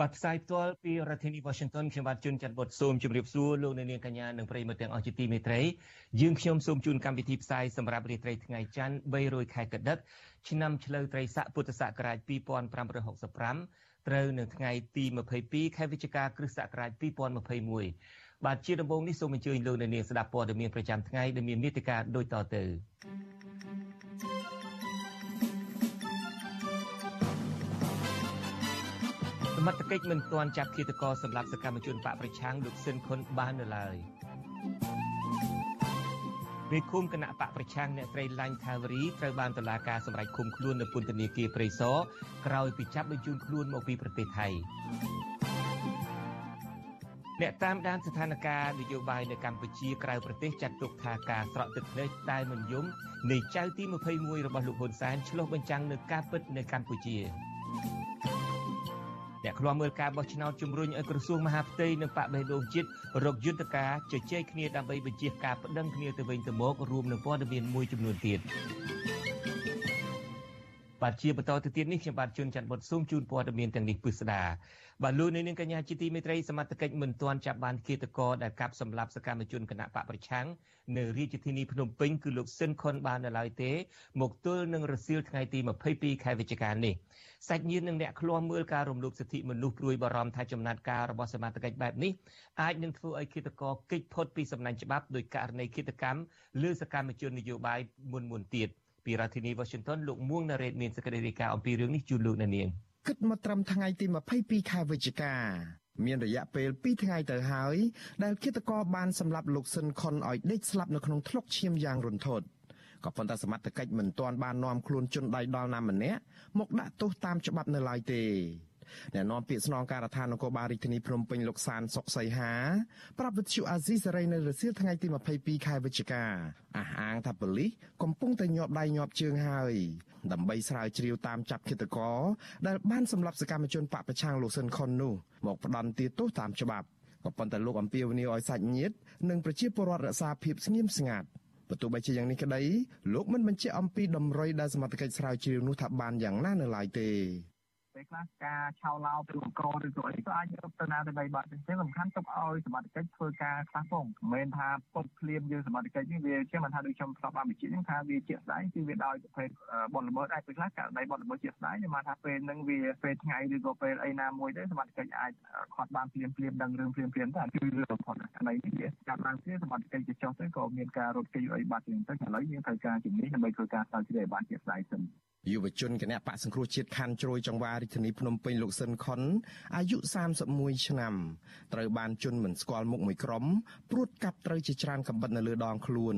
បាទផ្សាយផ្ទាល់ពីរដ្ឋធានី Washington ខ្ញុំបាទជួនច័ន្ទបុតសូមជម្រាបសួរលោកអ្នកនាងកញ្ញានិងប្រិយមិត្តទាំងអស់ជាទីមេត្រីយើងខ្ញុំសូមជូនកម្មវិធីផ្សាយសម្រាប់រាត្រីថ្ងៃច័ន្ទ300ខែកដិកឆ្នាំឆ្លូវត្រីស័កពុទ្ធសករាជ2565ត្រូវនៅថ្ងៃទី22ខែវិច្ឆិកាគ្រិស្តសករាជ2021បាទជាដំបូងនេះសូមអញ្ជើញលោកអ្នកនាងស្ដាប់ព័ត៌មានប្រចាំថ្ងៃដែលមានមេតិការដូចតទៅ សមត្ថកិច្ចមិនទាន់ចាប់ឃាតករសម្រាប់សកម្មជនបកប្រឆាំងលោកស៊ិនខុនបាននៅឡើយមេឃុំគណៈបកប្រឆាំងអ្នកស្រីឡាញ់ថាវរីត្រូវបានតុលាការសម្រេចឃុំខ្លួននៅពន្ធនាគារព្រៃសរក្រោយពីចាប់បញ្ជូនខ្លួនមកពីប្រទេសថៃអ្នកតាមដានស្ថានភាពនយោបាយនៅកម្ពុជាក្រៅប្រទេសចាត់ទុកថាការស្រក់ទឹកភ្នែកតែមិនយំនៃចៅទី21របស់លោកហ៊ុនសែនឆ្លុះបញ្ចាំងនៅការពិតនៅកម្ពុជា អ្នកខ្លាំមើលការបោះឆ្នោតជំរុញឲ្យក្រសួងមហាផ្ទៃនិងបកបេះដូងជាតិរកយុទ្ធការជជែកគ្នាដើម្បីបញ្ជាការប្តឹងគ្នាទៅវិញទៅមករួមនឹងព័ត៌មានមួយចំនួនទៀត បាទជាបន្តទៅទៀតនេះខ្ញុំបាទជួនច័ន្ទបុតស៊ូមជូនព័ត៌មានទាំងនេះពិស្ដាបាទលោកនាងកញ្ញាជាទីមេត្រីសមត្ថកិច្ចមិនទាន់ចាប់បានគិតកោដែលកាប់សម្លាប់សកម្មជនគណៈបកប្រឆាំងនៅរាជធានីភ្នំពេញគឺលោកស៊ិនខុនបាននៅឡើយទេ មកទល់នឹងរសៀលថ្ងៃទី22ខែវិច្ឆិកានេះសាច់ញាតិនិងអ្នកឃ្លាំមើលការរំលោភសិទ្ធិមនុស្សព្រួយបារម្ភថាចំណាត់ការរបស់សមាជិកបែបនេះអាចនឹងធ្វើឲ្យគិតកោកិច្ចផុតពីសំណាញ់ច្បាប់ដោយករណីគិតកម្មលើសកម្មជននយោបាយមុនមុនទៀត ពីរដ្ឋធានី Washington លោកមួងណារ៉េតមានសេចក្តីរាយការណ៍អំពីរឿងនេះជូនលោកអ្នកនាងគិតមកត្រឹមថ្ងៃទី22ខែវិច្ឆិកាមានរយៈពេល2ថ្ងៃទៅហើយដែលគិតកោបានសម្លាប់លោកស៊ិនខុនឲ្យដេកស្លាប់នៅក្នុងថ្លុកឈាមយ៉ាងរន្ធត់ក៏ប៉ុន្តែសមត្ថកិច្ចមិនទាន់បាននាំខ្លួនជនដៃដល់ណាម្នាក់មកដាក់ទោសតាមច្បាប់នៅឡើយទេ អ្នកនាំពាក្យស្នងការដ្ឋាននគរបាលរាជធានីភ្នំពេញលោកសានសុកសីហាប្រាប់វិទ្យុអាស៊ីសេរីនៅរសៀលថ្ងៃទី22ខែវិច្ឆិកាអះអាងថាប៉ូលីសកំពុងតែញាប់ដៃញាប់ជើងហើយដើម្បីស្រាវជ្រាវតាមចាប់ឃាតករដែលបានសម្លាប់សកម្មជនបពប្រឆាំងលោកស៊ិនខុននោះមកផ្ដន់ទាទោសតាមច្បាប់ក៏ប៉ុន្តែលោកអំពីវនីឲ្យសាច់ញាតិនិងប្រជាពលរដ្ឋរក្សាភាពស្ងៀមស្ងាត់បើទោះបីជាយ៉ាងនេះក្តីលោកមិនបញ្ជាក់អំពីដំរីដែលសមត្ថកិច្ចស្រាវជ្រាវនោះថាបានយ៉ាងណានៅឡើយទេ ពេលខ្លះការឆោឡោពីអង្គរឬក៏អីក៏អាចយកទៅណាទៅបីបាត់ចឹងសំខាន់ទុកឲ្យសមត្ថកិច្ចធ្វើការខ្លះផងមិនមែនថាពុតភ្លាមយើងសមត្ថកិច្ចនេះវាជាមិនថាដូចខ្ញុំស្ដាប់បានវិជាហ្នឹងថាវាជាក់ស្ដែងគឺវាដោយប្រភេទបនល្មើសដែរពេលខ្លះករណីបនល្មើសជាក់ស្ដែងខ្ញុំថាពេលហ្នឹងវាពេលថ្ងៃឬក៏ពេលអីណាមួយទៅសមត្ថកិច្ចអាចខាត់បានភ្លាមភ្លាមដឹងរឿងភ្លាមភ្លាមទៅគឺរឿងបំផុតករណីនេះវាកាត់ឡើងទៀតសមត្ថកិច្ចទៅចុះទៅក៏មានការរត់គេអីបាត់ចឹងទៅឥឡូវយើងត្រូវការជំនាញដើម្បីធ្វើការស្រាវជ្រាវឲ្យបានជាក់ស្ដែងសិនយុវជនគណៈបកសង្គ្រោះជាតិខណ្ឌជ្រោយចង្វារាជធានីភ្នំពេញលោកស៊ិនខុនអាយុ31ឆ្នាំត្រូវបានជន់មិនស្គាល់មុខមួយក្រុមព្រួតកាប់ត្រូវជាច្រើនកំបិតនៅលើដងខ្លួន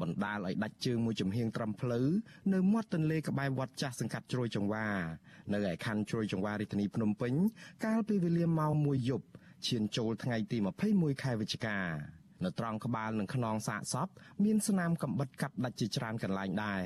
បណ្ដាលឲ្យដាច់ជើងមួយចំហៀងត្រឹមផ្លូវនៅមាត់ទន្លេក្បែរវត្តចាស់សង្កាត់ជ្រោយចង្វានៅឯខណ្ឌជ្រោយចង្វារាជធានីភ្នំពេញកាលពីវេលាម៉ោង1យប់ឈានចូលថ្ងៃទី21ខែវិច្ឆិកានៅត្រង់ក្បាលនិងខ្នងសាកសពមានស្នាមកំបិតកាប់ដាច់ជាច្រើនកន្លែងដែរ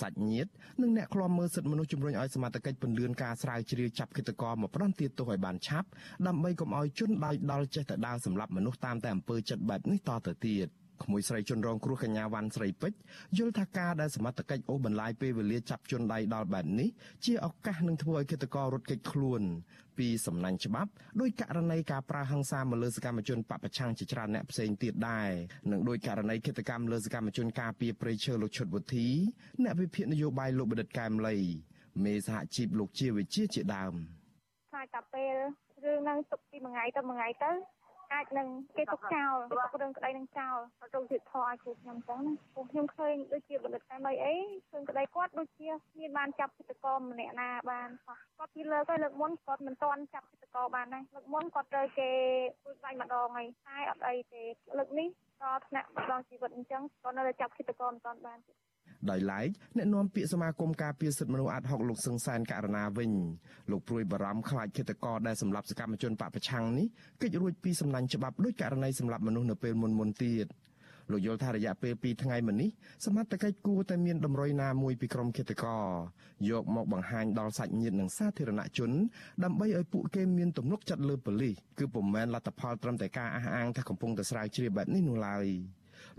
សាច់ញាតិនិងអ្នកឃ្លាំមើលសិទ្ធិមនុស្សជំរុញឲ្យសមត្ថកិច្ចពន្យាការស្រាវជ្រាវចាប់គិតកោមកផ្ដន្ទាទោសឲ្យបានឆាប់ដើម្បីកុំឲ្យជនដៃដល់ចេះតែដើរសម្លាប់មនុស្សតាមតែអំពើចិត្តបែបនេះតទៅទៀត។ ក្មួយស្រីជនរងគ្រោះកញ្ញាវ៉ាន់ស្រីពេជ្រយល់ថាការដែលសមត្ថកិច្ចអូសបន្លាយពេលវេលាចាប់ជនដៃដល់បែបនេះជាឱកាសនឹងធ្វើឲ្យគិតកររត់គេចខ្លួន ពីសំណាញ់ច្បាប់ដោយករណីការប្រើហិង្សាមកលើសកម្មជនបពប្រឆាំងជាច្រើនអ្នកផ្សេងទៀតដែរនិងដោយករណីគិតកម្មលើសកម្មជនការពារព្រៃឈើលោកឈុតវុធីអ្នកវិភាគនយោបាយលោកបដិទ្ធកែមលីមេសហជីពលោកជាវិជាជាដើមខ្លាចតែពេលរឿងនឹងទុកពីមួយថ្ងៃទៅមួយថ្ងៃទៅ អាចនឹងគេទុកចោលទុករឿងក្តីនឹងចោលទៅជាធរឲ្យគ្រូខ្ញុំចឹងណាព្រោះខ្ញុំឃើញដូចជាបណ្ឌិតតាមអីឃើញក្តីគាត់ដូចជាមានបានចាប់ចិត្តកម្នាក់ណាបានគាត់ពីលើកទៅលើកមុនគាត់មិនទាន់ចាប់ចិត្តកបានដែរលើកមុនគាត់ត្រូវគេពួយបាញ់ម្ដងហើយតែអត់អីទេលើកនេះដល់ថ្នាក់ម្ដងជីវិតអញ្ចឹងគាត់នៅតែចាប់ចិត្តកមិនទាន់បាន ដោយឡែកអ្នកនាំពាក្យសមាគមការពារសិទ្ធិមនុស្សអាត់ហុកលោកសឹងសានករណាវិញលោកព្រួយបារម្ភខ្លាចឃាតករដែលសម្លាប់សកម្មជនបពប្រឆាំងនេះកិច្ចរួចពីសំណាញ់ច្បាប់ដោយករណីសម្លាប់មនុស្សនៅពេលមុនមុនទៀតលោកយល់ថារយៈពេល2ថ្ងៃមុននេះសមត្ថកិច្ចគួរតែមានតម្រុយណាមួយពីក្រុមឃាតករយកមកបង្ហាញដល់សាច់ញាតិនិងសាធារណជន ដើម្បីឲ្យពួកគេមានទំនុកចិត្តលើប៉ូលីសគឺពុំមែនលទ្ធផលត្រឹមតែការអះអាងថាកំពុងតែស្រាវជ្រាវបែបនេះនោះឡើយ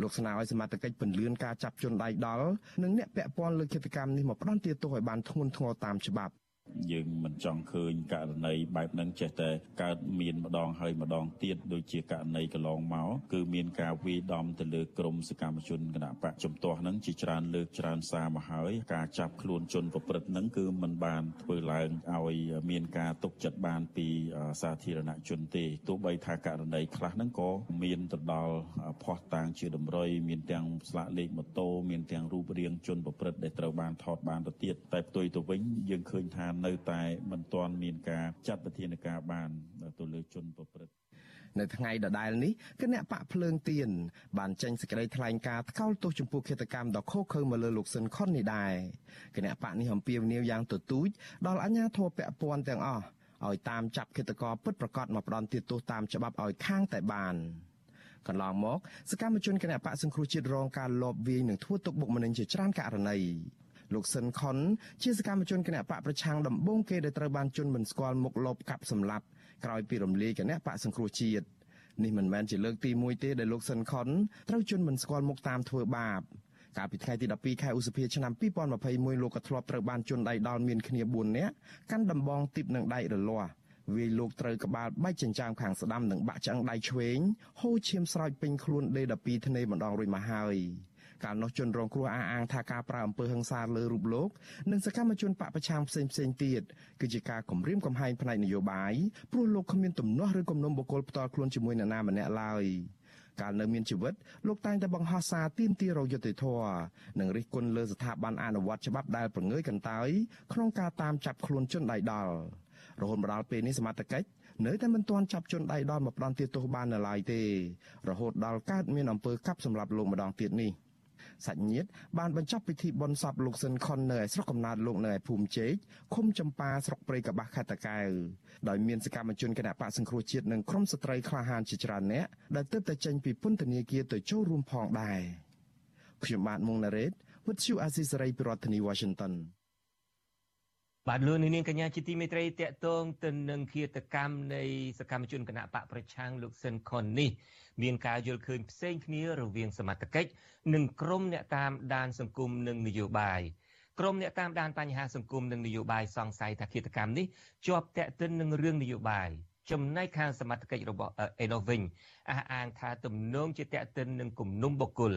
លោកស្នើឲ្យសមត្ថកិច្ចពន្យាការចាប់ជនដៃដល់និងអ្នកពាក់ព័ន្ធលើកិច្ចកម្មនេះមកផ្ដន្ទាទោសឲ្យបានធ្ងន់ធ្ងរតាមច្បាប់ យើងមិនចង់ឃើញករណីបែបហ្នឹងចេះតែកើតមានម្ដងហើយម្ដងទៀតដូចជាករណីកន្លងមកគឺមានការវាយដំទៅលើក្រមសកម្មជនគណៈបកជំទាស់ហ្នឹងជាច្រើនលើកច្រើនសារមកហើយការចាប់ខ្លួនជនប្រព្រឹត្តហ្នឹងគឺมันបានធ្វើឡើងឲ្យមានការទុកចិត្តបានពីសាធារណជនទេទោះបីថាករណីខ្លះហ្នឹងក៏មានទៅដល់ភ័ស្តុតាងជាតម្រុយមានទាំងស្លាកលេខម៉ូតូមានទាំងរូបរាងជនប្រព្រឹត្តដែលត្រូវបានថតបានទៅទៀតតែផ្ទុយទៅវិញយើងឃើញថានៅតែមិនទាន់មានការចាត់វិធានការបានទៅលើជនប្រព្រឹត្តនៅថ្ងៃដដែលនេះគណៈបកភ្លើងទៀនបានចេញសេចក្តីថ្លែងការណ៍ថ្កោលទោសចំពោះឃាតកម្មដ៏ឃោរឃៅមកលើលោកស៊ិនខុននេះដែរគណៈបកនេះអំពាវនាវយ៉ាងទទូចដល់អាជ្ញាធរពាក់ព័ន្ធទាំងអស់ឲ្យតាមចាប់ឃាតករពិតប្រាកដមកផ្ដន់ទោសតាមច្បាប់ឲ្យខាងតែបានកន្លងមកសកម្មជនគណៈបកសង្គ្រោះជាតិរងការលបវាយនិងធ្វើទុកបុកម្នេញជាច្រើនករណី លោកស៊ិនខុនជាសកម្មជនគណៈបកប្រឆាំងដំបូងគេដែលត្រូវបានជន់មិនស្គាល់មុខលបកាប់សម្លាប់ក្រោយពីរំលាយគណៈបកសង្គ្រោះជាតិនេះមិនមែនជាលើកទី1ទេដែលលោកស៊ិនខុនត្រូវជន់មិនស្គាល់មុខតាមធ្វើបាបកាលពីថ្ងៃទី12ខែឧសភាឆ្នាំ2021លោកក៏ធ្លាប់ត្រូវបានជន់ដៃដល់មានគ្នា4នាក់កាន់ដំបងទីបនឹងដៃរលាស់វាយលោកត្រូវក្បាលបែកចិញ្ចាមខាងស្ដាំនិងបាក់ឆ្អឹងដៃឆ្វេងហូរឈាមស្រោចពេញខ្លួនដេ12ធ្នេម្ដងរួចមកហើយ កាលនោះជនរងគ្រោះអះអាងថាការប្រើអំពើហិង្សាលើរូបលោកនិងសកម្មជនបពប្រឆាំងផ្សេងផ្សេងទៀតគឺជាការគំរាមកំហែងផ្នែកនយោបាយព្រោះលោកគ្មានទំនាស់ឬគំនុំបុគ្គលផ្ទាល់ខ្លួនជាមួយនរណាម្នាក់ឡើយកាលនៅមានជីវិតលោកតែងតែបង្ហោះសារទាមទាររយុត្តិធម៌និងរិះគន់លើស្ថាប័នអនុវត្តច្បាប់ដែលប្រងើយកន្តើយក្នុងការតាមចាប់ខ្លួនជនដៃដល់រហូតមកដល់ពេលនេះសមត្ថកិច្ចនៅតែមិនទាន់ចាប់ជនដៃដល់មកផ្ដន់ទោសបាននៅឡើយទេរហូតដល់កើតមានអំពើកាប់សម្លាប់លោកម្ដងទៀតនេះ សាច់ញាតិបានបញ្ចប់ពិធីបុណ្យសពលោកស៊ិនខុននៅឯស្រុកកំណើតលោកនៅឯភូមិជែកឃុំចម្ប៉ាស្រុកព្រៃកបាស់ខេត្តតាកែវដោយមានសកម្មជនគណៈបកសង្គ្រោះជាតិនិងក្រុមស្ត្រីក្លាហានជាច្រើនអ្នកដែលទើបតែចេញពីពន្ធនាគារទៅចូលរួមផងដែរខ្ញុំបាទមុងណារ៉េត With you Aziz Ray ពីរដ្ឋធានី Washington បាទលោកនាងកញ្ញាជាទីមេត្រីតកតងទៅនឹងឃាតកម្មនៃសកម្មជនគណៈបកប្រឆាំងលោកស៊ិនខុននេះមានការយល់ឃើញផ្សេងគ្នារវាងសមត្ថកិច្ចនិងក្រុមអ្នកតាមដានសង្គមនិងនយោបាយក្រុមអ្នកតាមដានបញ្ហាសង្គមនិងនយោបាយសង្ស័យថាឃាតកម្មនេះជាប់តាក់ទិននឹងរឿងនយោបាយចំណែកខាងសមត្ថកិច្ចរបស់អេណូវិញអះអាងថាទំនងជាតាក់ទិននឹងគំនុំបុគ្គល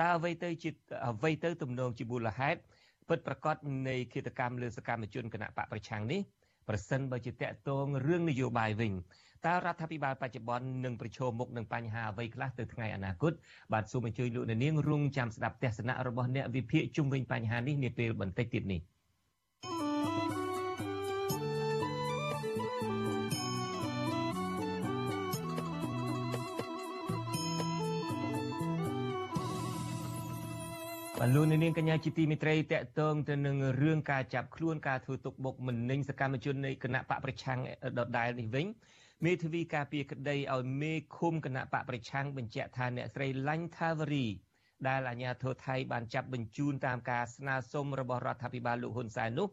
តើអ្វីទៅជាអ្វីទៅទំនងជាមូលហេតុ ពិតប្រាកដនៃឃាតកម្មលើសកម្មជនគណៈបកប្រឆាំងនេះប្រសិនបើជាតាក់ទងរឿងនយោបាយវិញតើរដ្ឋាភិបាលបច្ចុប្បន្ននឹងប្រឈមមុខនឹងបញ្ហាអ្វីខ្លះទៅថ្ងៃអនាគតបាទសូមអញ្ជើញលោកនាងរងចាំស្ដាប់ទស្សនៈរបស់អ្នកវិភាគជុំវិញបញ្ហានេះនាពេលបន្តិចទៀតនេះ បលូននាងកញ្ញាជាទីមិត្តរីតកតងទៅនឹងរឿងការចាប់ខ្លួនការធ្វើទុកបុកម្នេញសកម្មជននៃគណៈបកប្រឆាំងដដែលនេះវិញមេធាវីការពារក្តីឲ្យមេឃុំគណៈបកប្រឆាំងបញ្ជាក់ថាអ្នកស្រីឡាញ់ថាវរីដែលអាជ្ញាធរថៃបានចាប់បញ្ជូនតាមការស្នើសុំរបស់រដ្ឋាភិបាលលោកហ៊ុនសែននោះ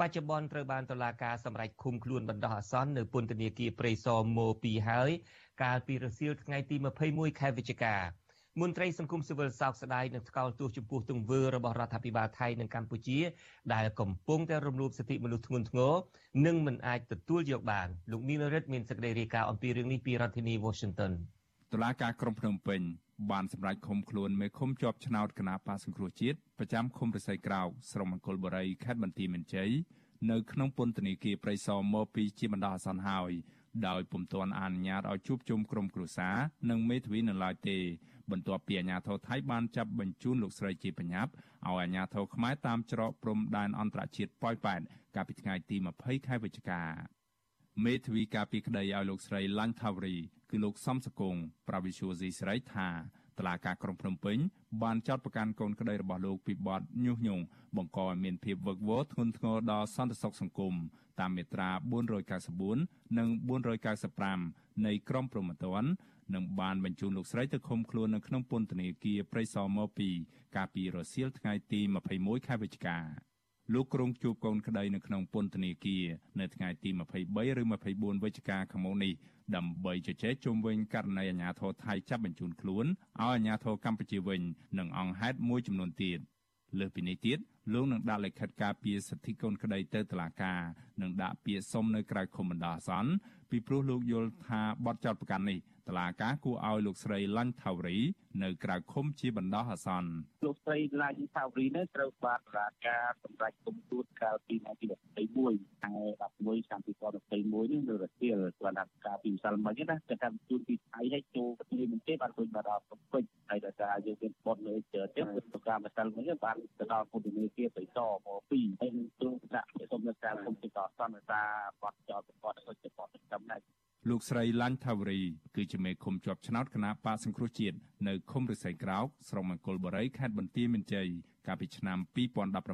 បច្ចុប្បន្នត្រូវបានតុលាការសម្រេចឃុំខ្លួនបណ្ដោះអាសន្ននៅពន្ធនាគារព្រៃសរម៉ូ2ហើយកាលពីរសៀលថ្ងៃទី21ខែវិច្ឆិកា មន្ត្រីសង្គមស៊ីវិលសោកស្ដាយនឹងថ្កោលទោសចំពោះទង្វើរបស់រដ្ឋាភិបាលថៃនិងកម្ពុជា ដែលកំពុងតែរំលោភសិទ្ធិមនុស្សធ្ងន់ធ្ងរនិងមិនអាចទទួលយកបានលោកនីនរិទ្ធមានសេចក្តីរាយការណ៍អំពីរឿងនេះពីរដ្ឋធានី Washington តុលាការក្រុងភ្នំពេញបានសម្រេចឃុំខ្លួនមេឃុំជាប់ឆ្នោតគណៈបាសង្គ្រោះជាតិប្រចាំឃុំរស័យក្រោកស្រុកមង្គលបុរីខេត្តបន្ទាយមានជ័យនៅក្នុងពន្ធនាគារព្រៃសរមកពីជាបណ្ដោះអាសន្នហើយដោយពុំទាន់អនុញ្ញាតឲ្យជួបជុំក្រុមគ្រួសារនិងមេធាវីនៅឡើយទេ បន្ទាប់ពីអាជ្ញាធរថៃបានចាប់បញ្ជូនលោកស្រីជាបញ្ញាប់ឲ្យអាជ្ញាធរខ្មែរតាមច្រកព្រំដែនអន្តរជាតិប៉ោយប៉ែតកាលពីថ្ងៃទី20ខែវិច្ឆិកាមេធាវីការពីក្តីឲ្យលោកស្រីឡាញ់ថាវរីគឺលោកសំសកុងប្រាវិសុយស៊ីស្រីថាតឡាការក្រុងភ្នំពេញបានចោទប្រកាន់កូនក្តីរបស់លោកពីបទញុះញង់បង្កឲ្យមានភាពវឹកវរធ្ងន់ធ្ងរដល់សន្តិសុខសង្គមតាមមាត្រា494និង495នៃក្រមព្រហ្មទណ្ឌ និងបានបញ្ជូនលោកស្រីទៅឃុំខ្លួននៅក្នុងពន្ធនាគារព្រៃសរមក2កាលពីរសៀលថ្ងៃទី21ខែវិច្ឆិកាលោកក្រុងជួបកូនក្តីនៅក្នុងពន្ធនាគារនៅថ្ងៃទី23ឬ24វិច្ឆិកាខាងមុខនេះដើម្បីជជែកជុំវិញករណីអាញាធរថៃចាប់បញ្ជូនខ្លួនឲ្យអាញាធរកម្ពុជាវិញនិងអង្គហេតុមួយចំនួនទៀតលើសពីនេះទៀតលោកនឹងដាក់លិខិតការពីសិទ្ធិកូនក្តីទៅតុលាការនិងដាក់ពាក្យសុំនៅក្រៅឃុំបណ្ដោះអាសន្នពីព្រោះលោកយល់ថាបទចោទប្រកាន់នេះ តឡាការគួរឲ្យលោកស្រីឡាញ់ថាវរីនៅក្រៅឃុំជាបណ្ដោះអាសន្នលោកស្រីឡាញ់ថាវរីនេះត្រូវបានតឡាការសម្រេចគុំទួតកាលពីថ្ងៃទី21ខែ11ឆ្នាំ2021នេះនៅរសៀលគាត់ដាក់ការពីម្សិលមិញណាគេថាជួនពីថៃឲ្យចូលប្រទេសមិនទេបានដូចបារម្ភពេចហើយដល់ថាយើងមានបននៅជើទៀតទៅការម្សិលមិញបានទៅដល់ពុទ្ធនីគាបៃតមក2ហើយនឹងទ្រង់ដាក់សុំនៅការគុំទីតសន្និតាបត់ចោលប្រព័ន្ធសុខភាពចំណែក លោកស្រីឡាញ់ថាវរីគឺជាមេឃុំជាប់ឆ្នោតគណៈបកសង្គ្រោះជាតិនៅឃុំរិស័យក្រោកស្រុកមង្គលបុរីខេត្តបន្ទាយមានជ័យកាលពីឆ្នាំ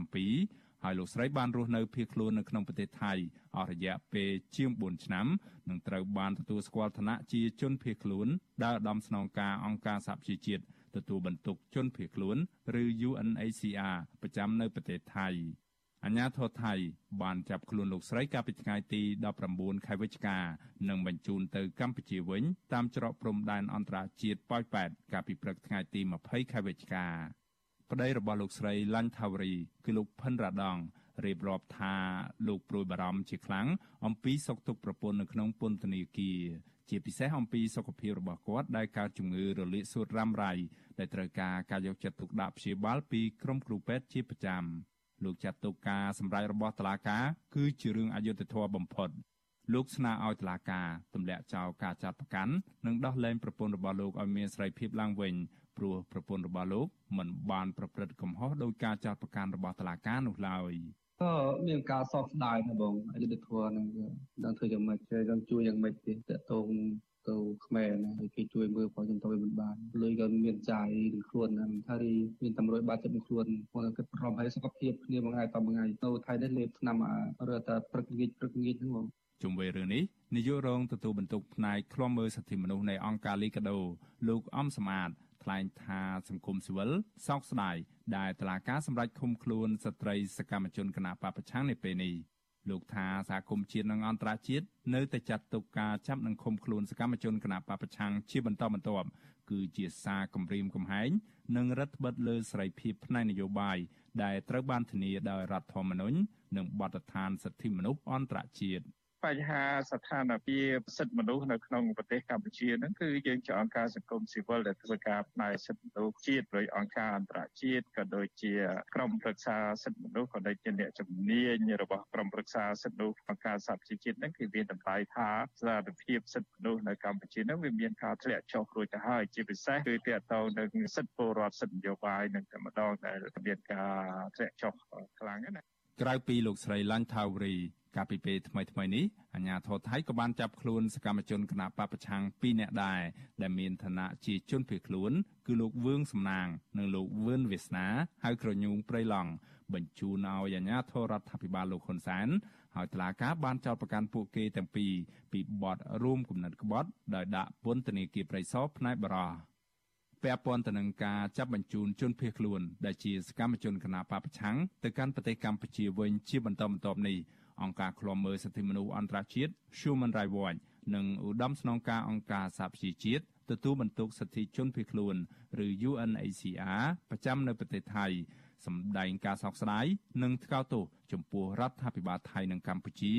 2017ហើយលោកស្រីបានរស់នៅភៀសខ្លួននៅក្នុងប្រទេសថៃអស់រយៈពេលជាង4ឆ្នាំនិងត្រូវបានទទួលស្គាល់ឋានៈជាជនភៀសខ្លួនដែលឧត្តមស្នងការអង្គការសហប្រជាជាតិទទួលបន្ទុកជនភៀសខ្លួន ឬ UNHCR ប្រចាំនៅប្រទេសថៃ អាញាធរថៃបានចាប់ខ្លួនលោកស្រីកាលពីថ្ងៃទី19ខែវិច្ឆិកានិងបញ្ជូនទៅកម្ពុជាវិញតាមច្រកព្រំដែនអន្តរជាតិប៉ោយប៉ែតកាលពីព្រឹកថ្ងៃទី20ខែវិច្ឆិកាប្តីរបស់លោកស្រីឡាញ់ថាវរីគឺលោកផិនរ៉ាដងរៀបរាប់ថាលោកព្រួយបារម្ភជាខ្លាំងអំពីសុខទុក្ខប្រពន្ធនៅក្នុងពន្ធនាគារជាពិសេសអំពីសុខភាពរបស់គាត់ដែលកើតជំងឺរលាកសួតរ៉ាំរ៉ៃដែលត្រូវការការយកចិត្តទុកដាក់ព្យាបាលពីក្រុមគ្រូពេទ្យជាប្រចាំ។ លោកចាត់ទុកការសម្ដែងរបស់តុលាការគឺជារឿងអយុត្តិធម៌បំផុតលោកស្នើឲ្យតុលាការទម្លាក់ចោលការចាត់ប្រកាន់និងដោះលែងប្រពន្ធរបស់លោកឲ្យមានសេរីភាពឡើងវិញព្រោះប្រពន្ធរបស់លោកមិនបានប្រព្រឹត្តកំហុសដោយការចាត់ប្រកាន់របស់តុលាការនោះឡើយក៏មានការសោកស្ដាយណាបងអយុធធម៌នឹងដឹងធ្វើយ៉ាងម៉េចគេនឹងជួយយ៉ាងម៉េចទេតកតង ទៅខ្មែរណាហើយគេជួយមើលផងខ្ញុំទៅមិនបានលុយក៏មានចាយនឹងខ្លួនណាថារីមានតែ100បាតចិត្តនឹងខ្លួនគាត់គិតប្រមឲ្យសុខភាពគ្នាមួយថ្ងៃតមួយថ្ងៃទៅថៃនេះលេបឆ្នាំរត់តែព្រឹកងាយព្រឹកងាយហ្នឹងបងជុំវិញរឿងនេះនាយករងទទួលបន្ទុកផ្នែកឃ្លាំមើលសិទ្ធិមនុស្សនៃអង្គការលីកាដូលោកអំសមាតថ្លែងថាសង្គមស៊ីវិលសោកស្ដាយដែលតឡាការសម្រាប់ឃុំខ្លួនស្ត្រីសកម្មជនគណបកប្រឆាំងនៅពេលនេះ លោកថាសហគមន៍ជាតិនិងអន្តរជាតិនៅតែចាត់ទុកការចាប់និងឃុំខ្លួនសកម្មជនគណបកប្រឆាំងជាបន្តបន្ទាប់គឺជាសារគំរាមកំហែងនិងរដ្ឋបិទលើសេរីភាពផ្នែកនយោបាយដែលត្រូវបានធានាដោយរដ្ឋធម្មនុញ្ញនិងបទដ្ឋានសិទ្ធិមនុស្សអន្តរជាតិ បញ្ហាស្ថានភាពសិទ្ធិមនុស្សនៅក្នុងប្រទេសកម្ពុជាហ្នឹងគឺយើងជាអង្គការសង្គមស៊ីវិលដែលធ្វើការផ្នែកសិទ្ធិមនុស្សជាតិដោយអង្គការអន្តរជាតិក៏ដូចជាក្រុមប្រឹក្សាសិទ្ធិមនុស្សក៏ដូចជាអ្នកជំនាញរបស់ក្រុមប្រឹក្សាសិទ្ធិមនុស្សអង្គការសហប្រជាជាតិហ្នឹងគឺមានតម្លៃថាស្ថានភាពសិទ្ធិមនុស្សនៅកម្ពុជាហ្នឹងវាមានការធ្លាក់ចុះរួចទៅហើយជាពិសេសគឺទាក់ទងនឹងសិទ្ធិពលរដ្ឋសិទ្ធិនយោបាយនឹងតែម្ដងដែលមានការធ្លាក់ចុះខ្លាំងណាក្រៅពីលោកស្រីឡាញ់ថាវរី កាលពីពេលថ្មីថ្មីនេះអាជ្ញាធរថៃក៏បានចាប់ខ្លួនសកម្មជនគណបកប្រឆាំង2នាក់ដែរដែលមានឋានៈជាជនភៀសខ្លួន គឺលោកវឿងសំណាង និងលោកវឿនវាសនាហៅក្រញូងព្រៃឡង់បញ្ជូនឲ្យអាជ្ញាធររដ្ឋាភិបាលលោកហ៊ុនសែនហើយតុលាការបានចោទប្រកាន់ពួកគេទាំងពីរពីបទរួមគំនិតក្បត់ដោយដាក់ពន្ធនាគារព្រៃសរផ្នែកបរោះពាក់ព័ន្ធទៅនឹងការចាប់បញ្ជូនជនភៀសខ្លួនដែលជាសកម្មជនគណបកប្រឆាំងទៅកាន់ប្រទេសកម្ពុជាវិញជាបន្តបន្ទាប់នេះ អង្គការឃ្លាំមើលសិទ្ធិមនុស្សអន្តរជាតិ Human Rights Watch និងឧត្តមស្នងការអង្គការសហប្រជាជាតិទទួលបន្ទុកសិទ្ធិជនភៀសខ្លួនឬ UNHCR ប្រចាំនៅប្រទេសថៃសម្ដែងការសោកស្ដាយនិងថ្កោលទោសចំពោះរដ្ឋាភិបាលថៃនិងកម្ពុជា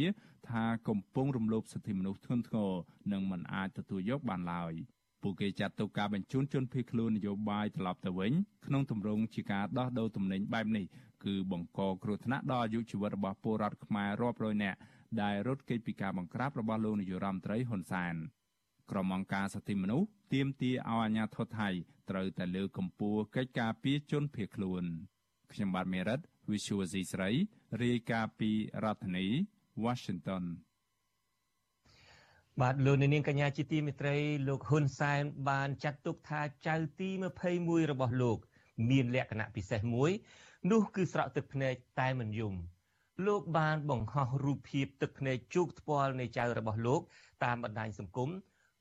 ថាកំពុងរំលោភសិទ្ធិមនុស្សធ្ងន់ធ្ងរនិងមិនអាចទទួលយកបានឡើយពួកគេចាត់ទុកការបញ្ជូនជនភៀសខ្លួននយោបាយត្រឡប់ទៅវិញក្នុងទម្រង់ជាការដោះដូរទំនិញបែបនេះ គឺបង្កគ្រោះថ្នាក់ដល់អាយុជីវិតរបស់ពលរដ្ឋខ្មែររាប់រយនាក់ដែលរត់គេចពីការបង្ក្រាបរបស់លោកនាយរដ្ឋមន្ត្រីហ៊ុនសែនក្រុមអង្គការសិទ្ធិមនុស្សទាមទារឲ្យអាជ្ញាធរថៃត្រូវតែលើកកម្ពស់កិច្ចការពារជនភៀសខ្លួនខ្ញុំបាទមេរិត Visual C ស្រីរាយការណ៍ពីរដ្ឋធានី Washington បាទលោកនាងកញ្ញាជាទីមេត្រីលោកហ៊ុនសែនបានចាត់ទុកថាចៅទី21របស់លោក មានលក្ខណៈពិសេសមួយ នោះគឺស្រក់ទឹកភ្នែកតែមិនយំលោកបានបង្ហោះរូបភាពទឹកភ្នែកជោគថ្ពាល់នៃចៅរបស់លោក តាមបណ្ដាញសង្គម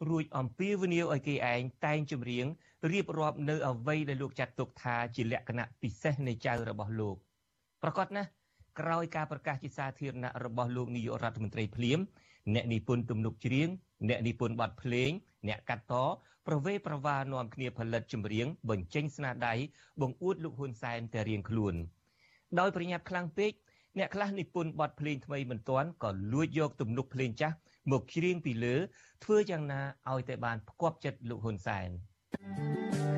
រួចអំពាវនាវឲ្យគេឯងតែងចម្រៀងរៀបរាប់នៅអ្វីដែលលោកចាត់ទុកថាជាលក្ខណៈពិសេសនៃចៅរបស់លោកប្រកាសណាស់ក្រោយការប្រកាសជាសាធារណៈរបស់លោកនាយករដ្ឋមន្ត្រីភ្លាមអ្នកនិពន្ធទំនុកច្រៀងអ្នកនិពន្ធបទភ្លេង អ្នកកាត់តប្រវេប្រវានាំគ្នាផលិតចម្រៀងបញ្ចេញស្នាដៃបង្អួតលោកហ៊ុនសែនតែរៀងខ្លួនដោយប្រញាប់ខ្លាំងពេកអ្នកខ្លះនិពន្ធបទភ្លេងថ្មីមិនទាន់ក៏លួចយកទំនុកភ្លេងចាស់មកច្រៀងពីលើធ្វើយ៉ាងណាឲ្យតែបានផ្គប់ចិត្តលោកហ៊ុនសែន thank you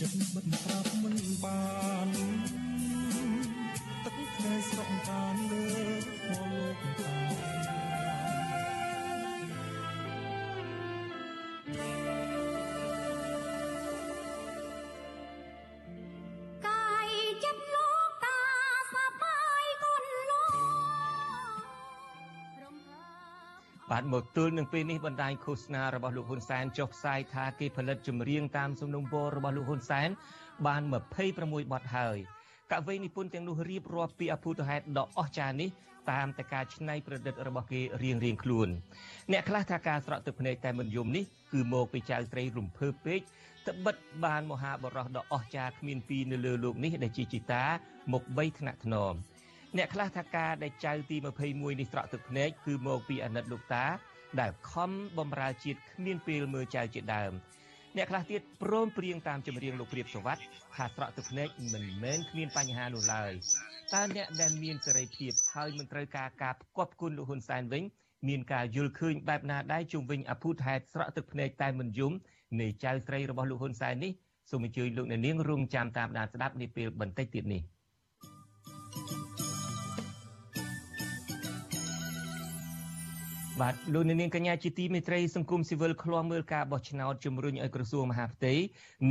ចិត្តបិទប្រាប់មិនបានទឹកថ្ងៃស្រក់បានលើមកលោកតា បាទមកទល់នឹងពេលនេះបណ្ដាញឃោសនារបស់លោកហ៊ុនសែនចុះផ្សាយថាគេផលិតចម្រៀងតាមសំណុំពររបស់លោកហ៊ុនសែនបាន26បទហើយកវីនិពន្ធទាំងនោះរៀបរាប់ពីអភូតហេតុដ៏អស្ចារ្យនេះតាមតែការច្នៃប្រឌិតរបស់គេរៀងរៀងខ្លួនអ្នកខ្លះថាការស្រក់ទឹកភ្នែកតែមិនយំនេះគឺមកពីចៅត្រីរំភើបពេកត្បិតបានមហាបរោះដ៏អស្ចារ្យគ្មានពីរនៅលើលោកនេះដែលជាជីតាមក3ថ្នាក់ថ្នម អ្នកខ្លះថាការដែលចៅទី21នេះស្រក់ទឹកភ្នែកគឺមកពីអាណិតលោកតា ដែលខំបំរើជាតិគ្មានពេលមើលចៅជាដើមអ្នកខ្លះទៀតព្រមព្រៀងតាមចម្រៀងលោកព្រាបសវັດថាស្រក់ទឹកភ្នែកមិនមែនគ្មានបញ្ហានោះឡើយតើអ្នកដែលមានសេរីភាពហើយមិនត្រូវការការផ្គប់គុណលោកហ៊ុនសែនវិញមានការយល់ឃើញបែបណាដែរជុំវិញអភូតហេតុស្រក់ទឹកភ្នែកតែមិនយំនៃចៅស្រីរបស់លោកហ៊ុនសែននេះសូមអញ្ជើញលោកអ្នកនាងរងចាំតាមដានស្ដាប់នាពេលបន្តិចទៀតនេះ។ បាទលោកនាងកញ្ញាជាទីមេត្រីសង្គមស៊ីវិលឃ្លាំមើលការបោះឆ្នោតជំរុញឲ្យក្រសួងមហាផ្ទៃ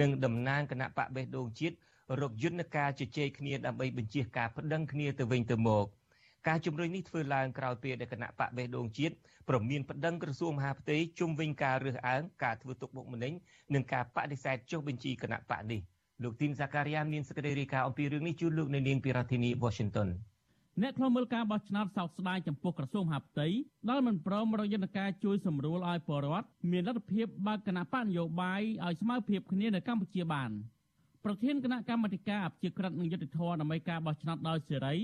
និងតំណាងគណៈបកបេះដូងជាតិរកយន្តការជជែកគ្នាដើម្បីបញ្ជាការប្តឹងគ្នាទៅវិញទៅមកការជំរុញនេះធ្វើឡើងក្រោយពេលដែលគណៈបកបេះដូងជាតិប្រមានប្តឹងក្រសួងមហាផ្ទៃជុំវិញការរើសអើងការធ្វើទុកបុកម្នេញនិងការបដិសេធចុះបញ្ជីគណៈបកនេះលោកទីនសាការីយ៉ាមានសេចក្តីរាយការណ៍អំពីរឿងនេះជូនលោកនៅនាងពីរដ្ឋធានី Washington អ្នកខ្លមើលការបោះឆ្នោតសោកស្ដាយចំពោះក្រសួងមហាផ្ទៃដែលមិនព្រមរកយន្តការជួយសម្រួលឲ្យពលរដ្ឋមានលទ្ធភាពបើកគណៈបកនយោបាយឲ្យស្មើភាពគ្នានៅកម្ពុជាបានប្រធានគណៈកម្មាធិការអភិជាក្រិតនិងយុតិធធដើម្បីការបោះឆ្នោតដោយសេរី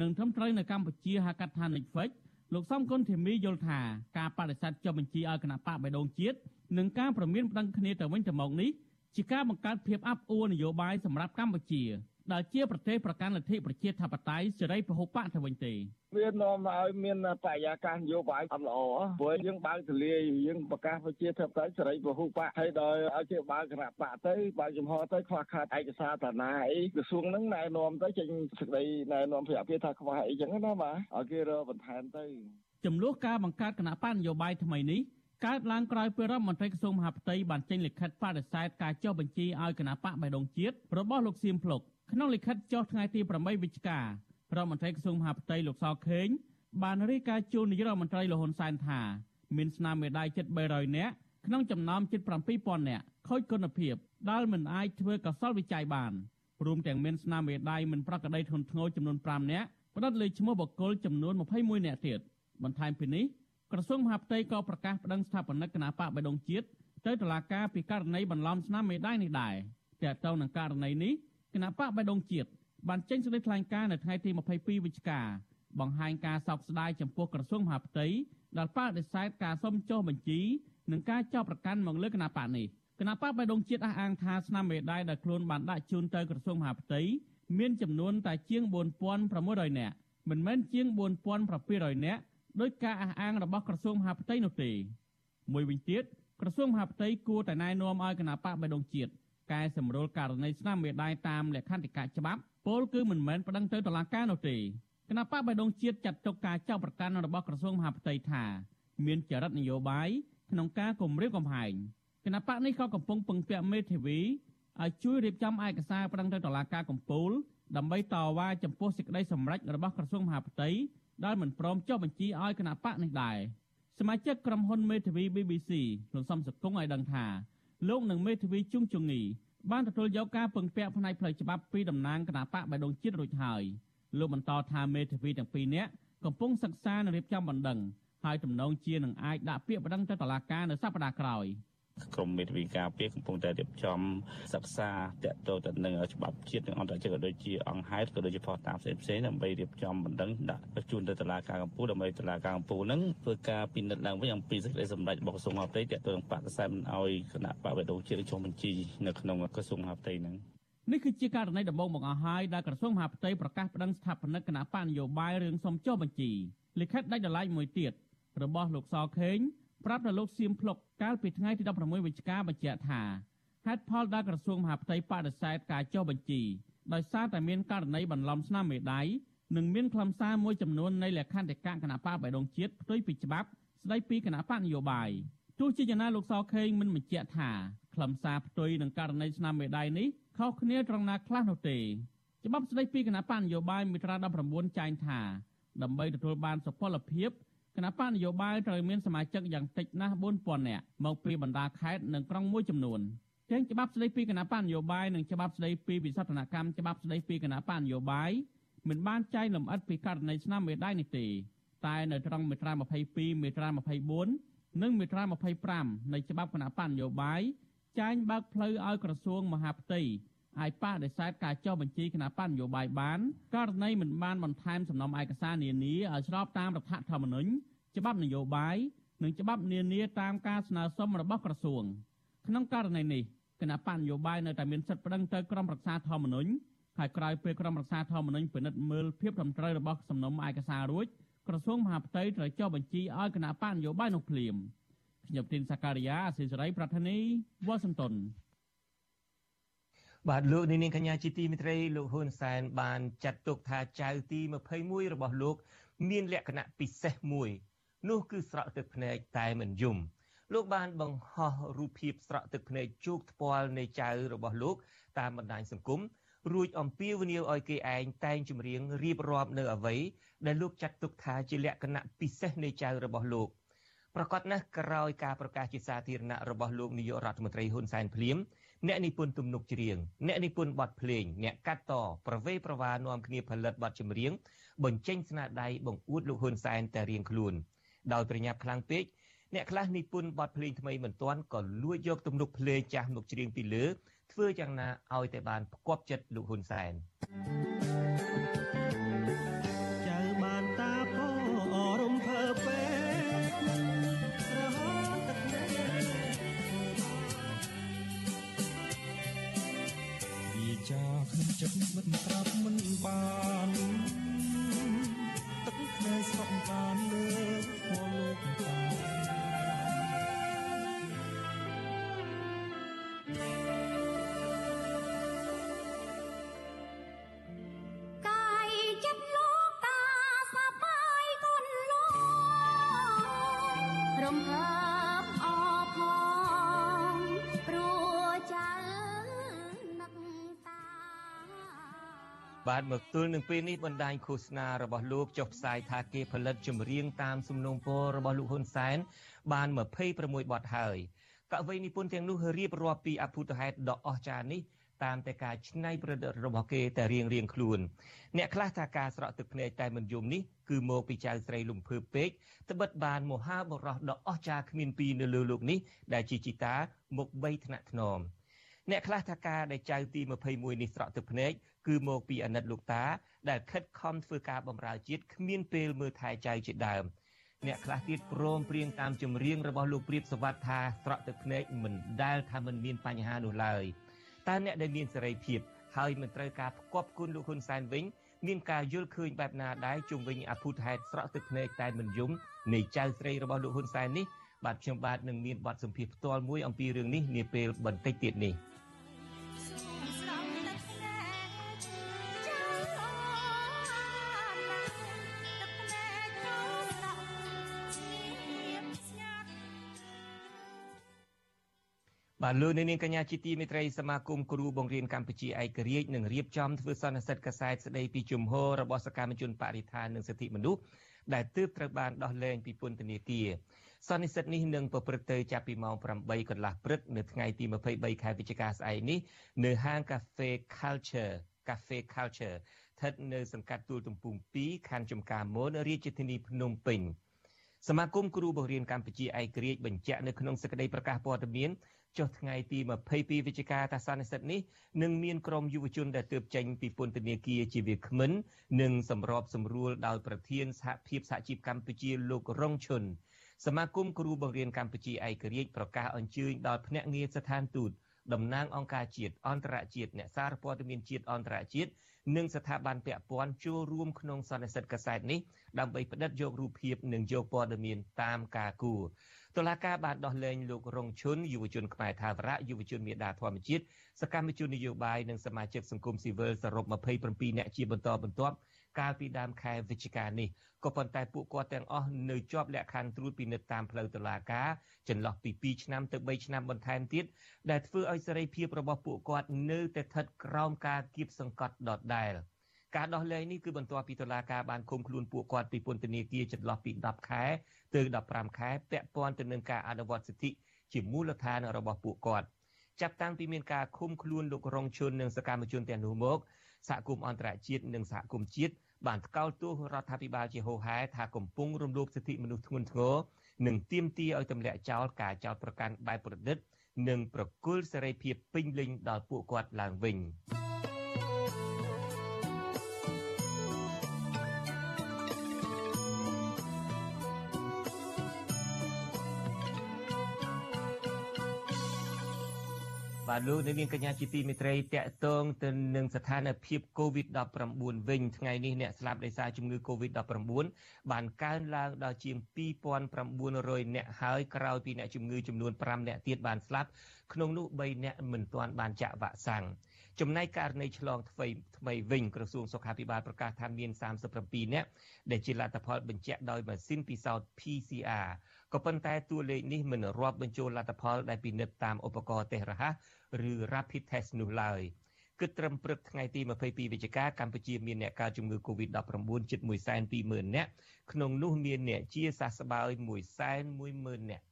និងត្រឹមត្រូវនៅកម្ពុជាហៅកាត់ថា NICFIX លោកសំគុណធីមីយល់ថាការបដិសេធចុះបញ្ជីឲ្យគណៈបកបៃដងជាតិនិងការប្រមានប្តឹងគ្នាទៅវិញទៅមកនេះជាការបង្កើតភាពអាប់អួរនយោបាយសម្រាប់កម្ពុជា។ ដែលជាប្រទេសប្រកាន់លទ្ធិប្រជាធិបតេយ្យសេរីពហុបកទៅវិញទេវានាំឲ្យមានបរិយាកាសនយោបាយអត់ល្អព្រោះយើងបើកទលាយយើងប្រកាសប្រជាធិបតេយ្យសេរីពហុបកហើយដោយឲ្យជាបើកគណៈបកទៅបើកចំហទៅខ្វះខាតឯកសារតាណាអីក្រសួងហ្នឹងណែនាំទៅចេញសេចក្តីណែនាំពីអភិថាខ្វះអីចឹងណាបាទឲ្យគេរកបន្ថែមទៅចំនួនការបង្កើតគណៈបកនយោបាយថ្មីនេះកើតឡើងក្រោយពេលរដ្ឋមន្ត្រីក្រសួងមហាផ្ទៃបានចេញលិខិតបដិសេធការចុះបញ្ជីឲ្យគណៈបកបៃដងជាតិរបស់លោកសៀមភ្លុក ក្នុងលិខិតចុះថ្ងៃទី8វិច្ឆិការដ្ឋមន្ត្រីក្រសួងមហាផ្ទៃលោកសខេងបានរាយការណ៍ជូននាយករដ្ឋមន្ត្រីលហ៊ុនសែនថាមានស្នាមមេដាយជិត300នាក់ក្នុងចំណោមជិត7000នាក់ខូចគុណភាពដែលមិនអាចធ្វើកសលវិច័យបានរួមទាំងមានស្នាមមេដាយមិនប្រក្រតីធ្ងន់ធ្ងរចំនួន5នាក់ផ្ដិតលើឈ្មោះបុគ្គលចំនួន21នាក់ទៀតបន្ថែមពីនេះក្រសួងមហាផ្ទៃក៏ប្រកាសប្តឹងស្ថាបនិកគណៈបកបៃដងជាតិទៅតុលាការពីករណីបន្លំស្នាមមេដាយនេះដែរតែទៅនឹងករណីនេះ គណៈបកបៃដងជាតិបានចេញសេចក្តីថ្លែងការណ៍នៅថ្ងៃទី22វិច្ឆិកាបង្ហាញការសោកស្ដាយចំពោះក្រសួងមហាផ្ទៃដែលបដិសេធការសុំចុះបញ្ជីនិងការចោទប្រកាន់មកលើគណៈបកនេះគណៈបកបៃដងជាតិអះអាងថាស្នាមមេដាយដែលខ្លួនបានដាក់ជូនទៅក្រសួងមហាផ្ទៃមានចំនួនតែជាង4600នាក់មិនមែនជាង4700នាក់ដោយការអះអាងរបស់ក្រសួងមហាផ្ទៃនោះទេមួយវិញទៀតក្រសួងមហាផ្ទៃគួរតែណែនាំឲ្យគណៈបកបៃដងជាតិ កែសម្រួលករណីស្នាមមេដាយតាមលក្ខន្តិកៈច្បាប់ពលគឺមិនមែនប្តឹងទៅតុលាការនោះទេគណៈបកបៃដងជាតិចាត់ទុកការចោទប្រកាន់របស់ក្រសួងមហាផ្ទៃថា មានចរិតនយោបាយក្នុងការគម្រាមកំហែងគណៈបកនេះក៏កំពុងពឹងពាក់មេធាវីឲ្យជួយរៀបចំឯកសារប្តឹងទៅតុលាការកំពូលដើម្បីតវ៉ាចំពោះសេចក្តីសម្រេចរបស់ក្រសួងមហាផ្ទៃដែលមិនព្រមចុះបញ្ជីឲ្យគណៈបកនេះដែរសមាជិកក្រុមហ៊ុនមេធាវី BBC លោកសំសកុងឲ្យដឹងថា លោកនិងមេធាវីជុងជងីបានទទួលយកការពឹងពាក់ផ្នែកផ្លូវច្បាប់ពីតំណាងគណៈបកបៃដងជាតិរួចហើយលោកបន្តថាមេធាវីទាំងពីរនាក់កំពុងសិក្សានិងរៀបចំបណ្ដឹងហើយទំនងជានឹងអាចដាក់ពាក្យបណ្ដឹងទៅតុលាការនៅសប្តាហ៍ក្រោយ។ ក្រមមេធាវីការពារកំពុងតែរៀបចំសិក្សាតកតទៅនឹងច្បាប់ជាតិនិងអន្តរជាតិក៏ដូចជាអង្គហេតុក៏ដូចជាផុសតាមផ្សេងផ្សេងដើម្បីរៀបចំបណ្ដឹងដាក់ជូនទៅតុលាការកំពូលដើម្បីតុលាការកំពូលនឹងធ្វើការពិនិត្យឡើងវិញអំពីសេចក្តីសម្រេចរបស់ក្រសួងមហាផ្ទៃតកតទៅនឹងបកសែមិនឲ្យគណៈបកបេដងជាតិចុះបញ្ជីនៅក្នុងក្រសួងមហាផ្ទៃនឹងនេះគឺជាករណីដំបូងបង្អស់ហើយដែលក្រសួងមហាផ្ទៃប្រកាសប្តឹងស្ថាបនិកគណៈបកនយោបាយរឿងសុំចុះបញ្ជីលិខិតដាច់ដライមួយទៀតរបស់លោកសខេង ប្រាប់ដល់លោកសៀមភ្លុកកាលពីថ្ងៃទី16វិច្ឆិកាបញ្ជាក់ថាហេតុផលដែលក្រសួងមហាផ្ទៃបដិសេធការចុះបញ្ជីដោយសារតែមានករណីបន្លំស្នាមមេដៃនិងមានខ្លឹមសារមួយចំនួននៃលក្ខន្តិកៈគណៈបកបៃដងជាតិផ្ទុយពីច្បាប់ស្ដីពីគណៈបកនយោបាយទោះជាយ៉ាងណាលោកសខេងមិនបញ្ជាក់ថាខ្លឹមសារផ្ទុយនឹងករណីស្នាមមេដៃនេះខុសគ្នាត្រង់ណាខ្លះនោះទេច្បាប់ស្ដីពីគណៈបកនយោបាយមាត្រា19ចែងថាដើម្បីទទួលបានសុពលភាព គណៈបកនយោបាយត្រូវមានសមាជិកយ៉ាងតិចណាស់4000នាក់មកពីបណ្ដាខេត្តនិងក្រុងមួយចំនួនទាំងច្បាប់ស្តីពីគណៈបកនយោបាយនិងច្បាប់ស្តីពីវិសោធនកម្មច្បាប់ស្តីពីគណៈបកនយោបាយមិនបានចែងលម្អិតពីករណីឆ្នាំមេដាយនេះទេតែនៅត្រង់មាត្រា22មាត្រា24និងមាត្រា25នៃច្បាប់គណៈបកនយោបាយចែងបើកផ្លូវឲ្យក្រសួងមហាផ្ទៃ អាចបដិសេធការចុះបញ្ជីគណៈបញ្ញយោបាយបានករណីមិនបានបន្ថែមសំណុំឯកសារនានាឲ្យស្របតាមរដ្ឋធម្មនុញ្ញច្បាប់នយោបាយនិងច្បាប់នានាតាមការស្នើសុំរបស់ក្រសួងក្នុងករណីនេះគណៈបញ្ញយោបាយនៅតែមានសិទ្ធិប្តឹងទៅក្រមរក្សាធម្មនុញ្ញហើយក្រោយពេលក្រមរក្សាធម្មនុញ្ញពិនិត្យមើលភាពត្រឹមត្រូវរបស់សំណុំឯកសាររួចក្រសួងមហាផ្ទៃត្រូវចុះបញ្ជីឲ្យគណៈបញ្ញយោបាយនោះភ្លាមខ្ញុំទីនសាការីយ៉ាអសិសរីប្រធានីវ៉ាស៊ីនតោន បាទលោកនាងកញ្ញាជាទីមេត្រីលោកហ៊ុនសែនបានចាត់ទុកថាចៅទី21របស់លោក មានលក្ខណៈពិសេសមួយ នោះគឺស្រក់ទឹកភ្នែកតែមិនយំលោកបានបង្ហោះរូបភាពស្រក់ទឹកភ្នែកជោគថ្ពាល់នៃចៅរបស់លោក តាមបណ្ដាញសង្គមរួចអំពាវនាវឲ្យគេឯងតែងចម្រៀងរៀបរាប់នៅអ្វីដែលលោកចាត់ទុកថាជាលក្ខណៈពិសេសនៃចៅរបស់លោកប្រកាសណាស់ក្រោយការប្រកាសជាសាធារណៈរបស់លោកនាយករដ្ឋមន្ត្រីហ៊ុនសែនភ្លាម អ្នកនិពន្ធទំនុកច្រៀងអ្នកនិពន្ធបទភ្លេងអ្នកកាត់តប្រវេប្រវានាំគ្នាផលិតបទចម្រៀងបញ្ចេញស្នាដៃបង្អួតលោកហ៊ុនសែនតែរៀងខ្លួនដោយប្រញាប់ខ្លាំងពេកអ្នកខ្លះនិពន្ធបទភ្លេងថ្មីមិនទាន់ក៏លួចយកទំនុកភ្លេងចាស់មកច្រៀងពីលើធ្វើយ៉ាងណាឲ្យតែបានផ្គប់ចិត្តលោកហ៊ុនសែន thank you ចិត្តមិនប្រាប់មិនបានទឹកភ្នែកស្រក់បានលើថ្មលោកតា បាទមកទល់នឹងពេលនេះបណ្ដាញឃោសនារបស់លោកចុះផ្សាយថាគេផលិតចម្រៀងតាមសំណូមពររបស់លោកហ៊ុនសែនបាន26បទហើយកវីនិពន្ធទាំងនោះរៀបរាប់ពីអភូតហេតុដ៏អស្ចារ្យនេះតាមតែការច្នៃប្រឌិតរបស់គេតែរៀងរៀងខ្លួនអ្នកខ្លះថាការស្រក់ទឹកភ្នែកតែមិនយំនេះគឺមកពីចៅស្រីលំភើពេកត្បិតបានមហាបរោះដ៏អស្ចារ្យគ្មានពីរនៅលើលោកនេះដែលជាជីតាមុខ3ថ្នាក់ថ្នមអ្នកខ្លះថាការដែលចៅទី21នេះស្រក់ទឹកភ្នែក គឺមកពីអាណិតលោកតាដែលខិតខំធ្វើការបម្រើជាតិគ្មានពេលមើលថែចៅជាដើមអ្នកខ្លះទៀតព្រមព្រៀងតាមចម្រៀងរបស់លោកព្រាបសវັດថាស្រក់ទឹកភ្នែកមិនដែលថាមិនមានបញ្ហានោះឡើយតើអ្នកដែលមានសេរីភាពហើយមិនត្រូវការផ្គប់គុណលោកហ៊ុនសែនវិញមានការយល់ឃើញបែបណាដែរជុំវិញអភូតហេតុស្រក់ទឹកភ្នែកតែមិនយំនៃចៅស្រីរបស់លោកហ៊ុនសែននេះបាទខ្ញុំបាទនឹងមានបទសម្ភាសន៍ផ្ទាល់មួយអំពីរឿងនេះនាពេលបន្តិចទៀតនេះ។ បាទលោកនាងកញ្ញាជាទីមេត្រីសមាគមគ្រូបង្រៀនកម្ពុជាឯករាជ្យនឹងរៀបចំធ្វើសន្និសីទកសែតស្ដីពីជំហររបស់សកម្មជនបរិស្ថាននិងសិទ្ធិមនុស្សដែលទើបត្រូវបានដោះលែងពីពន្ធនាគារសន្និសីទនេះនឹងប្រព្រឹត្តទៅចាប់ពីម៉ោង8កន្លះព្រឹកនៅថ្ងៃទី23ខែវិច្ឆិកាស្អែកនេះនៅហាង Cafe Culture Cafe Culture ស្ថិតនៅសង្កាត់ទួលទំពុំ2ខណ្ឌចំការមនរាជធានីភ្នំពេញសមាគមគ្រូបង្រៀនកម្ពុជាឯករាជ្យបញ្ជាក់នៅក្នុងសេចក្តីប្រកាសព័ត៌មាន ចុះថ្ងៃទី22វិច្ឆិកាថាសន្និសីទនេះនឹងមានក្រុមយុវជនដែលទើបចេញពីពន្ធនាគារជាវាគ្មិននិងសម្របសម្រួលដោយប្រធានសហភាពសហជីពកម្ពុជាលោករងឈុនសមាគមគ្រូបង្រៀនកម្ពុជាឯករាជ្យប្រកាសអញ្ជើញដល់ភ្នាក់ងារស្ថានទូតតំណាងអង្គការជាតិអន្តរជាតិអ្នកសារព័ត៌មានជាតិអន្តរជាតិនិងស្ថាប័នពាក់ព័ន្ធចូលរួមក្នុងសន្និសីទកាសែតនេះដើម្បីផ្តិតយករូបភាពនិងយកព័ត៌មានតាមការគួរ តុលាការបានដោះលែងលោករងឈុនយុវជនខ្មែរថាវរៈយុវជនមេដាធម្មជាតិសកម្មជននយោបាយនិងសមាជិកសង្គមស៊ីវិលសរុប27នាក់ជាបន្តបន្ទាប់កាលពីដើមខែវិច្ឆិកានេះក៏ប៉ុន្តែពួកគាត់ទាំងអស់នៅជាប់លក្ខខណ្ឌត្រួតពិនិត្យតាមផ្លូវតុលាការចន្លោះពី2ឆ្នាំទៅ3ឆ្នាំបន្ថែមទៀតដែលធ្វើឲ្យសេរីភាពរបស់ពួកគាត់នៅតែស្ថិតក្រោមការគៀបសង្កត់ដដែល ការដោះលែងនេះគឺបន្ទាប់ពីតុលាការបានឃុំខ្លួនពួកគាត់ពីពន្ធនាគារចន្លោះពី10ខែទៅ15ខែពាក់ព័ន្ធទៅនឹងការអនុវត្តសិទ្ធិជាមូលដ្ឋានរបស់ពួកគាត់ចាប់តាំងពីមានការឃុំខ្លួនលោករងជុននិងសកម្មជនទាំងនោះមកសហគមន៍អន្តរជាតិនិងសហគមន៍ជាតិបានថ្កោលទោសរដ្ឋាភិបាលជាហូហែថាកំពុងរំលោភសិទ្ធិមនុស្សធ្ងន់ធ្ងរនិងទាមទារឲ្យទម្លាក់ចោលការចោទប្រកាន់បែបប្រឌិត និងប្រគល់សេរីភាពពេញលេញដល់ពួកគាត់ឡើងវិញ។ បាទលោកនាងកញ្ញាជាទីមេត្រីតកតងទៅនឹងស្ថានភាព COVID-19 វិញថ្ងៃនេះអ្នកស្លាប់ដោយសារជំងឺ COVID-19 បានកើនឡើងដល់ជាង2900អ្នកហើយក្រោយពីអ្នកជំងឺចំនួន5អ្នកទៀតបានស្លាប់ក្នុងនោះ3អ្នកមិនទាន់បានចាក់វ៉ាក់សាំងចំណែកករណីឆ្លងថ្មីថ្មីវិញក្រសួងសុខាភិបាលប្រកាសថាមាន37អ្នកដែលជាលទ្ធផលបញ្ជាក់ដោយម៉ាស៊ីនពិសោធន៍ PCR ក៏ប៉ុន្តែតួលេខនេះមិនរាប់បញ្ចូលលទ្ធផលដែលពិនិត្យតាមឧបករណ៍តេស្តរហ័សឬ rapid test នោះឡើយគិតត្រឹមព្រឹកថ្ងៃទី22វិច្ឆិកាកម្ពុជាមានអ្នកកើតជំងឺ Covid-19 ជិត120,000នាក់ក្នុងនោះមានអ្នកជាសះស្បើយ110,000នាក់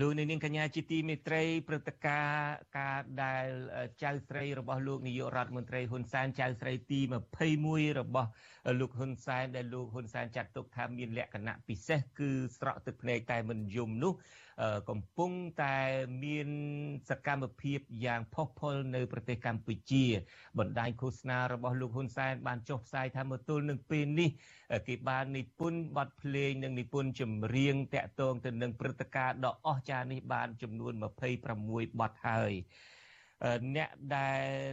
លោកនាងកញ្ញាជាទីមេត្រីព្រឹត្តិការណ៍ការដែលចៅស្រីរបស់លោកនាយករដ្ឋមន្ត្រីហ៊ុនសែនចៅស្រីទី21របស់លោកហ៊ុនសែនដែលលោកហ៊ុនសែនចាត់ទុកថាមានលក្ខណៈពិសេសគឺស្រក់ទឹកភ្នែកតែមិនយំនោះ កំពុងតែមានសកម្មភាពយ៉ាងផុសផុលនៅប្រទេសកម្ពុជា បណ្ដាញឃោសនារបស់លោកហ៊ុនសែនបានចុះផ្សាយថាមកទល់នឹងពេលនេះគេបាននិពន្ធបទភ្លេងនិងនិពន្ធចម្រៀងតាក់ទងទៅនឹងព្រឹត្តិការណ៍ដ៏អស្ចារ្យនេះបានចំនួន26បទហើយអ្នកដែល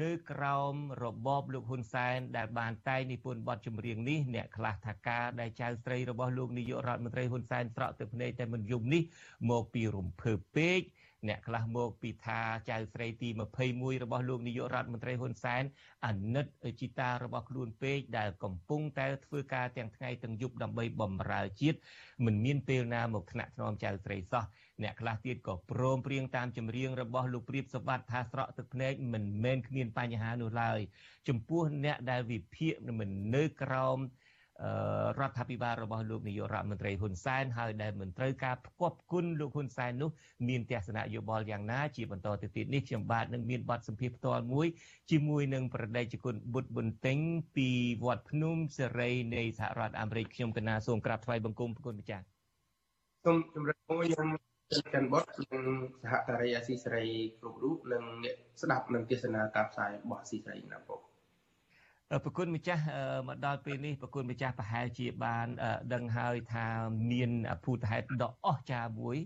នៅក្រោមរបបលោកហ៊ុនសែនដែលបានតែងនិពន្ធបទចម្រៀងនេះអ្នកខ្លះថាការដែលចៅស្រីរបស់លោកនាយករដ្ឋមន្ត្រីហ៊ុនសែនស្រក់ទឹកភ្នែកតែមិនយំនេះមកពីរំភើបពេក អ្នកខ្លះមកពីថាចៅស្រីទី21របស់លោកនាយករដ្ឋមន្ត្រីហ៊ុនសែនអាណិតជីតារបស់ខ្លួនពេកដែលកំពុងតែធ្វើការទាំងថ្ងៃទាំងយប់ដើម្បីបំរើជាតិមិនមានពេលណាមកថ្នាក់ថ្នមចៅស្រីសោះអ្នកខ្លះទៀតក៏ព្រមព្រៀងតាមចម្រៀងរបស់លោកព្រាបសវັດថាស្រក់ទឹកភ្នែកមិនមែនគ្មានបញ្ហានោះឡើយចំពោះអ្នកដែលវិភាគមិននៅក្រោម រដ្ឋាភិបាលរបស់លោកនាយករដ្ឋមន្ត្រីហ៊ុនសែនហើយដែលមិនត្រូវការផ្គប់គុណលោកហ៊ុនសែននោះមានទស្សនៈយោបល់យ៉ាងណាជាបន្តទៅទៀតនេះខ្ញុំបាទនឹងមានបទសម្ភាសន៍ផ្ទាល់មួយជាមួយនឹងប្រដេជគុណបុត្រប៊ុនតេងពីវត្តភ្នំសេរីនៃសហរដ្ឋអាមេរិកខ្ញុំកណាសូមក្រាបថ្វាយបង្គំប្រគុណម្ចាស់សូមជម្រាបមួយខ្ញុំចិនបុតនិងសហការីអាស៊ីសេរីគ្រប់រូបនិងអ្នកស្ដាប់និងទស្សនាការផ្សាយរបស់អាស៊ីសេរីណាបង ប្រគុណម្ចាស់មកដល់ពេលនេះប្រគុណម្ចាស់ប្រហែលជាបានដឹងហើយថាមានភូតហេតុដ៏អស្ចារ្យមួយ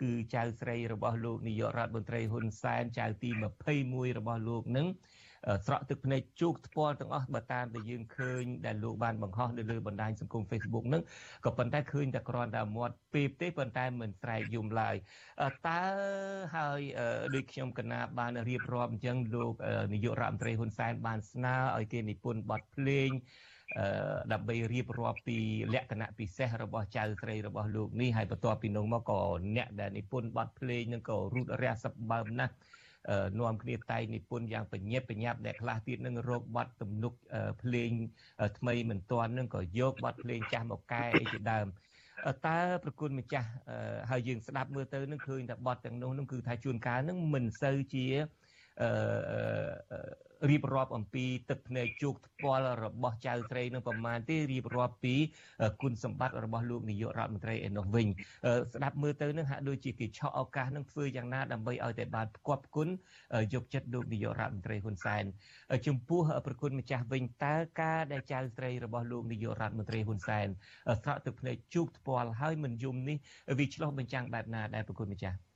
គឺចៅស្រីរបស់លោកនាយករដ្ឋមន្ត្រីហ៊ុនសែនចៅទី21របស់លោកនឹង ស្រក់ទឹកភ្នែកជោគថ្ពាល់ទាំងអស់បើតាមដែលយើងឃើញដែលលោកបានបង្ហោះនៅលើបណ្ដាញសង្គម Facebook ហ្នឹងក៏ប៉ុន្តែឃើញតែគ្រាន់តែមាត់ពេបទេប៉ុន្តែមិនស្រែកយំឡើយតើហើយដូចខ្ញុំកណាបានរៀបរាប់អញ្ចឹងលោកនាយករដ្ឋមន្ត្រីហ៊ុនសែនបានស្នើឲ្យគេនិពន្ធបទភ្លេងដើម្បីរៀបរាប់ពីលក្ខណៈពិសេសរបស់ចៅស្រីរបស់លោកនេះហើយបន្ទាប់ពីនោះមកក៏អ្នកដែលនិពន្ធបទភ្លេងនឹងក៏រូតរះសឹកបើមណាស់ នាំគ្នាតែងនិពន្ធយ៉ាងបញ្ញាប់បញ្ញាប់អ្នកខ្លះទៀតនឹងរកបទទំនុកភ្លេងថ្មីមិនទាន់នឹងក៏យកបទភ្លេងចាស់មកកែអីជាដើមតើប្រគុណម្ចាស់ហើយយើងស្ដាប់មើលទៅនឹងឃើញថាបទទាំងនោះនឹងគឺថាជួនកាលនឹងមិនសូវជា រៀបរាប់អំពីទឹកភ្នែកជោគថ្ពាល់របស់ចៅស្រីនឹងប្រមាណទេរៀបរាប់ពីគុណសម្បត្តិរបស់លោកនាយករដ្ឋមន្ត្រីឯនោះវិញស្ដាប់មើលទៅនឹងហាក់ដូចជាគេឆក់ឱកាសនឹងធ្វើយ៉ាងណាដើម្បីឲ្យតែបានផ្គប់គុណយកចិត្តលោកនាយករដ្ឋមន្ត្រីហ៊ុនសែនចំពោះប្រគុណម្ចាស់វិញតើការដែលចៅស្រីរបស់លោកនាយករដ្ឋមន្ត្រីហ៊ុនសែនស្រក់ទឹកភ្នែកជោគថ្ពាល់ហើយមិនយំនេះវាឆ្លោះបញ្ចាំងបែបណាដែរប្រគុណម្ចាស់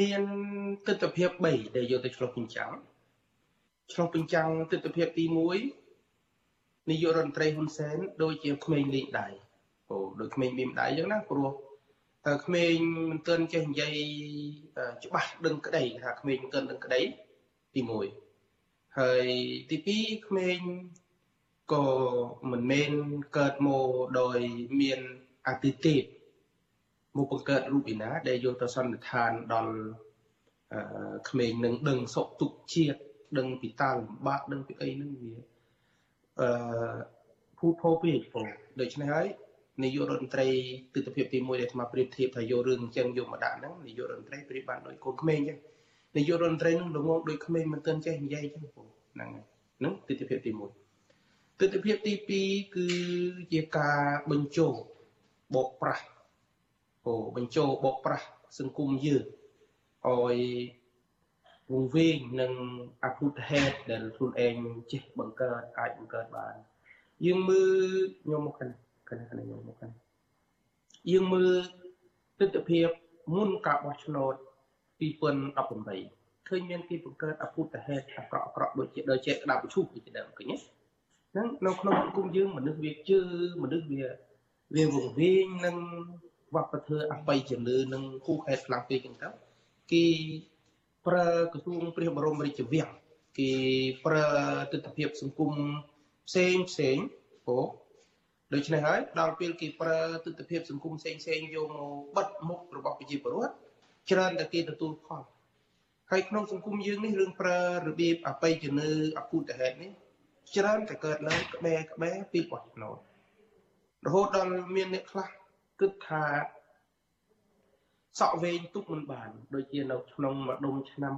មានទស្សនវិជ្ជា3ដែលយកទៅឆ្លុះបញ្ចាំងឆ្លុះបញ្ចាំងទស្សនវិជ្ជាទី1នាយករដ្ឋមន្ត្រីហ៊ុនសែនដូចជាក្មេងលេងដៃអូដូចក្មេងមានដៃអញ្ចឹងណាព្រោះតើក្មេងមិនទាន់ចេះនិយាយច្បាស់ដឹងក្តីថាក្មេងមិនទាន់ដឹងក្តីទី1ហើយទី2ក្មេងក៏មិនមែនកើតមកដោយមានអតិថិ មកបង្កើតរូបឯណា ដែលយកទៅសន្និដ្ឋានដល់ក្មេងនឹងដឹងសុខទុក្ខជាតិដឹងពីតាលំបាកដឹងពីអីហ្នឹងវាអឺភូតភោពេកបងដូច្នេះហើយនាយករដ្ឋមន្ត្រីទិដ្ឋភាពទី1ដែលអាត្មាប្រៀបធៀបថាយករឿងអញ្ចឹងយកមកដាក់ហ្នឹងនាយករដ្ឋមន្ត្រីប្រៀបបានដោយកូនក្មេងអញ្ចឹងនាយករដ្ឋមន្ត្រីនឹងល្ងងដូចក្មេងមិនទាន់ចេះនិយាយអញ្ចឹងបងហ្នឹងហ្នឹងទិដ្ឋភាពទី1ទិដ្ឋភាពទី2គឺជាការបញ្ចោបោកប្រាស់ អូបញ្ចូលបកប្រាស់សង្គមយើងឲ្យវងវែងនឹងអភូតហេតុដែលខ្លួនឯងចេះបង្កើតអាចបង្កើតបានយើងមើលខ្ញុំមកខាងខាងខ្ញុំមកខាងយើងមើលទស្សនវិជ្ជាមុនការបោះឆ្នោត2018ឃើញមានគេបង្កើតអភូតហេតុអាក្រក់អាក្រក់ដូចជាដូចជាក្តាប់ឈូសជាដើមឃើញទេហ្នឹងនៅក្នុងសង្គមយើងមនុស្សវាជឿមនុស្សវាវាវងវែងនឹង វប្បធម៌អបិយជំនឿនឹងគូហេតុខ្លាំងពេកចឹងទៅគេប្រើក្រសួងព្រះបរមរាជវាំងគេប្រើទស្សនវិជ្ជាសង្គមផ្សេងផ្សេងអូដូច្នេះហើយដល់ពេលគេប្រើទស្សនវិជ្ជាសង្គមផ្សេងផ្សេងយកមកបិទមុខរបស់ប្រជាពលរដ្ឋច្រើនតែគេទទួលផលហើយក្នុងសង្គមយើងនេះរឿងប្រើរបៀបអបិយជំនឿអគុតហេតុនេះច្រើនតែកើតឡើងក្បែរក្បែរពីបោះឆ្នោតរហូតដល់មានអ្នកខ្លះ គិតថាសក់វែងទុកមិនបាន ដូចជានៅក្នុងម្ដុំឆ្នាំ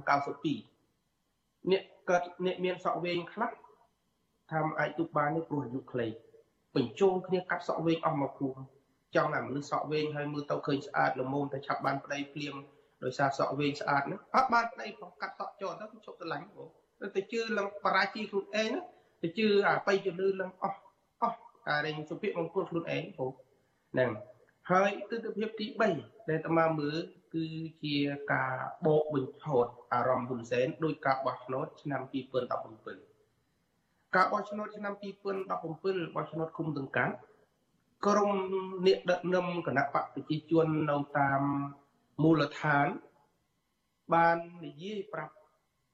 92អ្នកកើតអ្នកមានសក់វែងខ្លះថាអាចទុកបាននេះព្រោះអាយុខ្លីបញ្ចូលគ្នាកាត់សក់វែងអស់មកភូមិចង់តែមនុស្សសក់វែងហើយមើលទៅឃើញស្អាតល្មមតែឆាប់បានប្តីភ្លាមដោយសារសក់វែងស្អាតហ្នឹងអត់បានប្តីផងកាត់សក់ចោលទៅជប់ស្រឡាញ់បងទៅជឿឡើងបរាជ័យខ្លួនឯងទៅជឿអាបៃជំនឿឡើងអស់អស់អារែងសុភមង្គលខ្លួនឯងបងហ្នឹង ហើយទស្សនវិជ្ជាទី3ដែលអាត្មាមើលគឺជាការបោកបញ្ឆោតអារម្មណ៍ហ៊ុនសែនដោយការបោះឆ្នោតឆ្នាំ2017ការបោះឆ្នោតឆ្នាំ2017បោះឆ្នោតគុំទាំងកាត់ក្រុមអ្នកដឹកនាំគណៈបកប្រជាជននៅតាមមូលដ្ឋាន បាននិយាយប្រាប់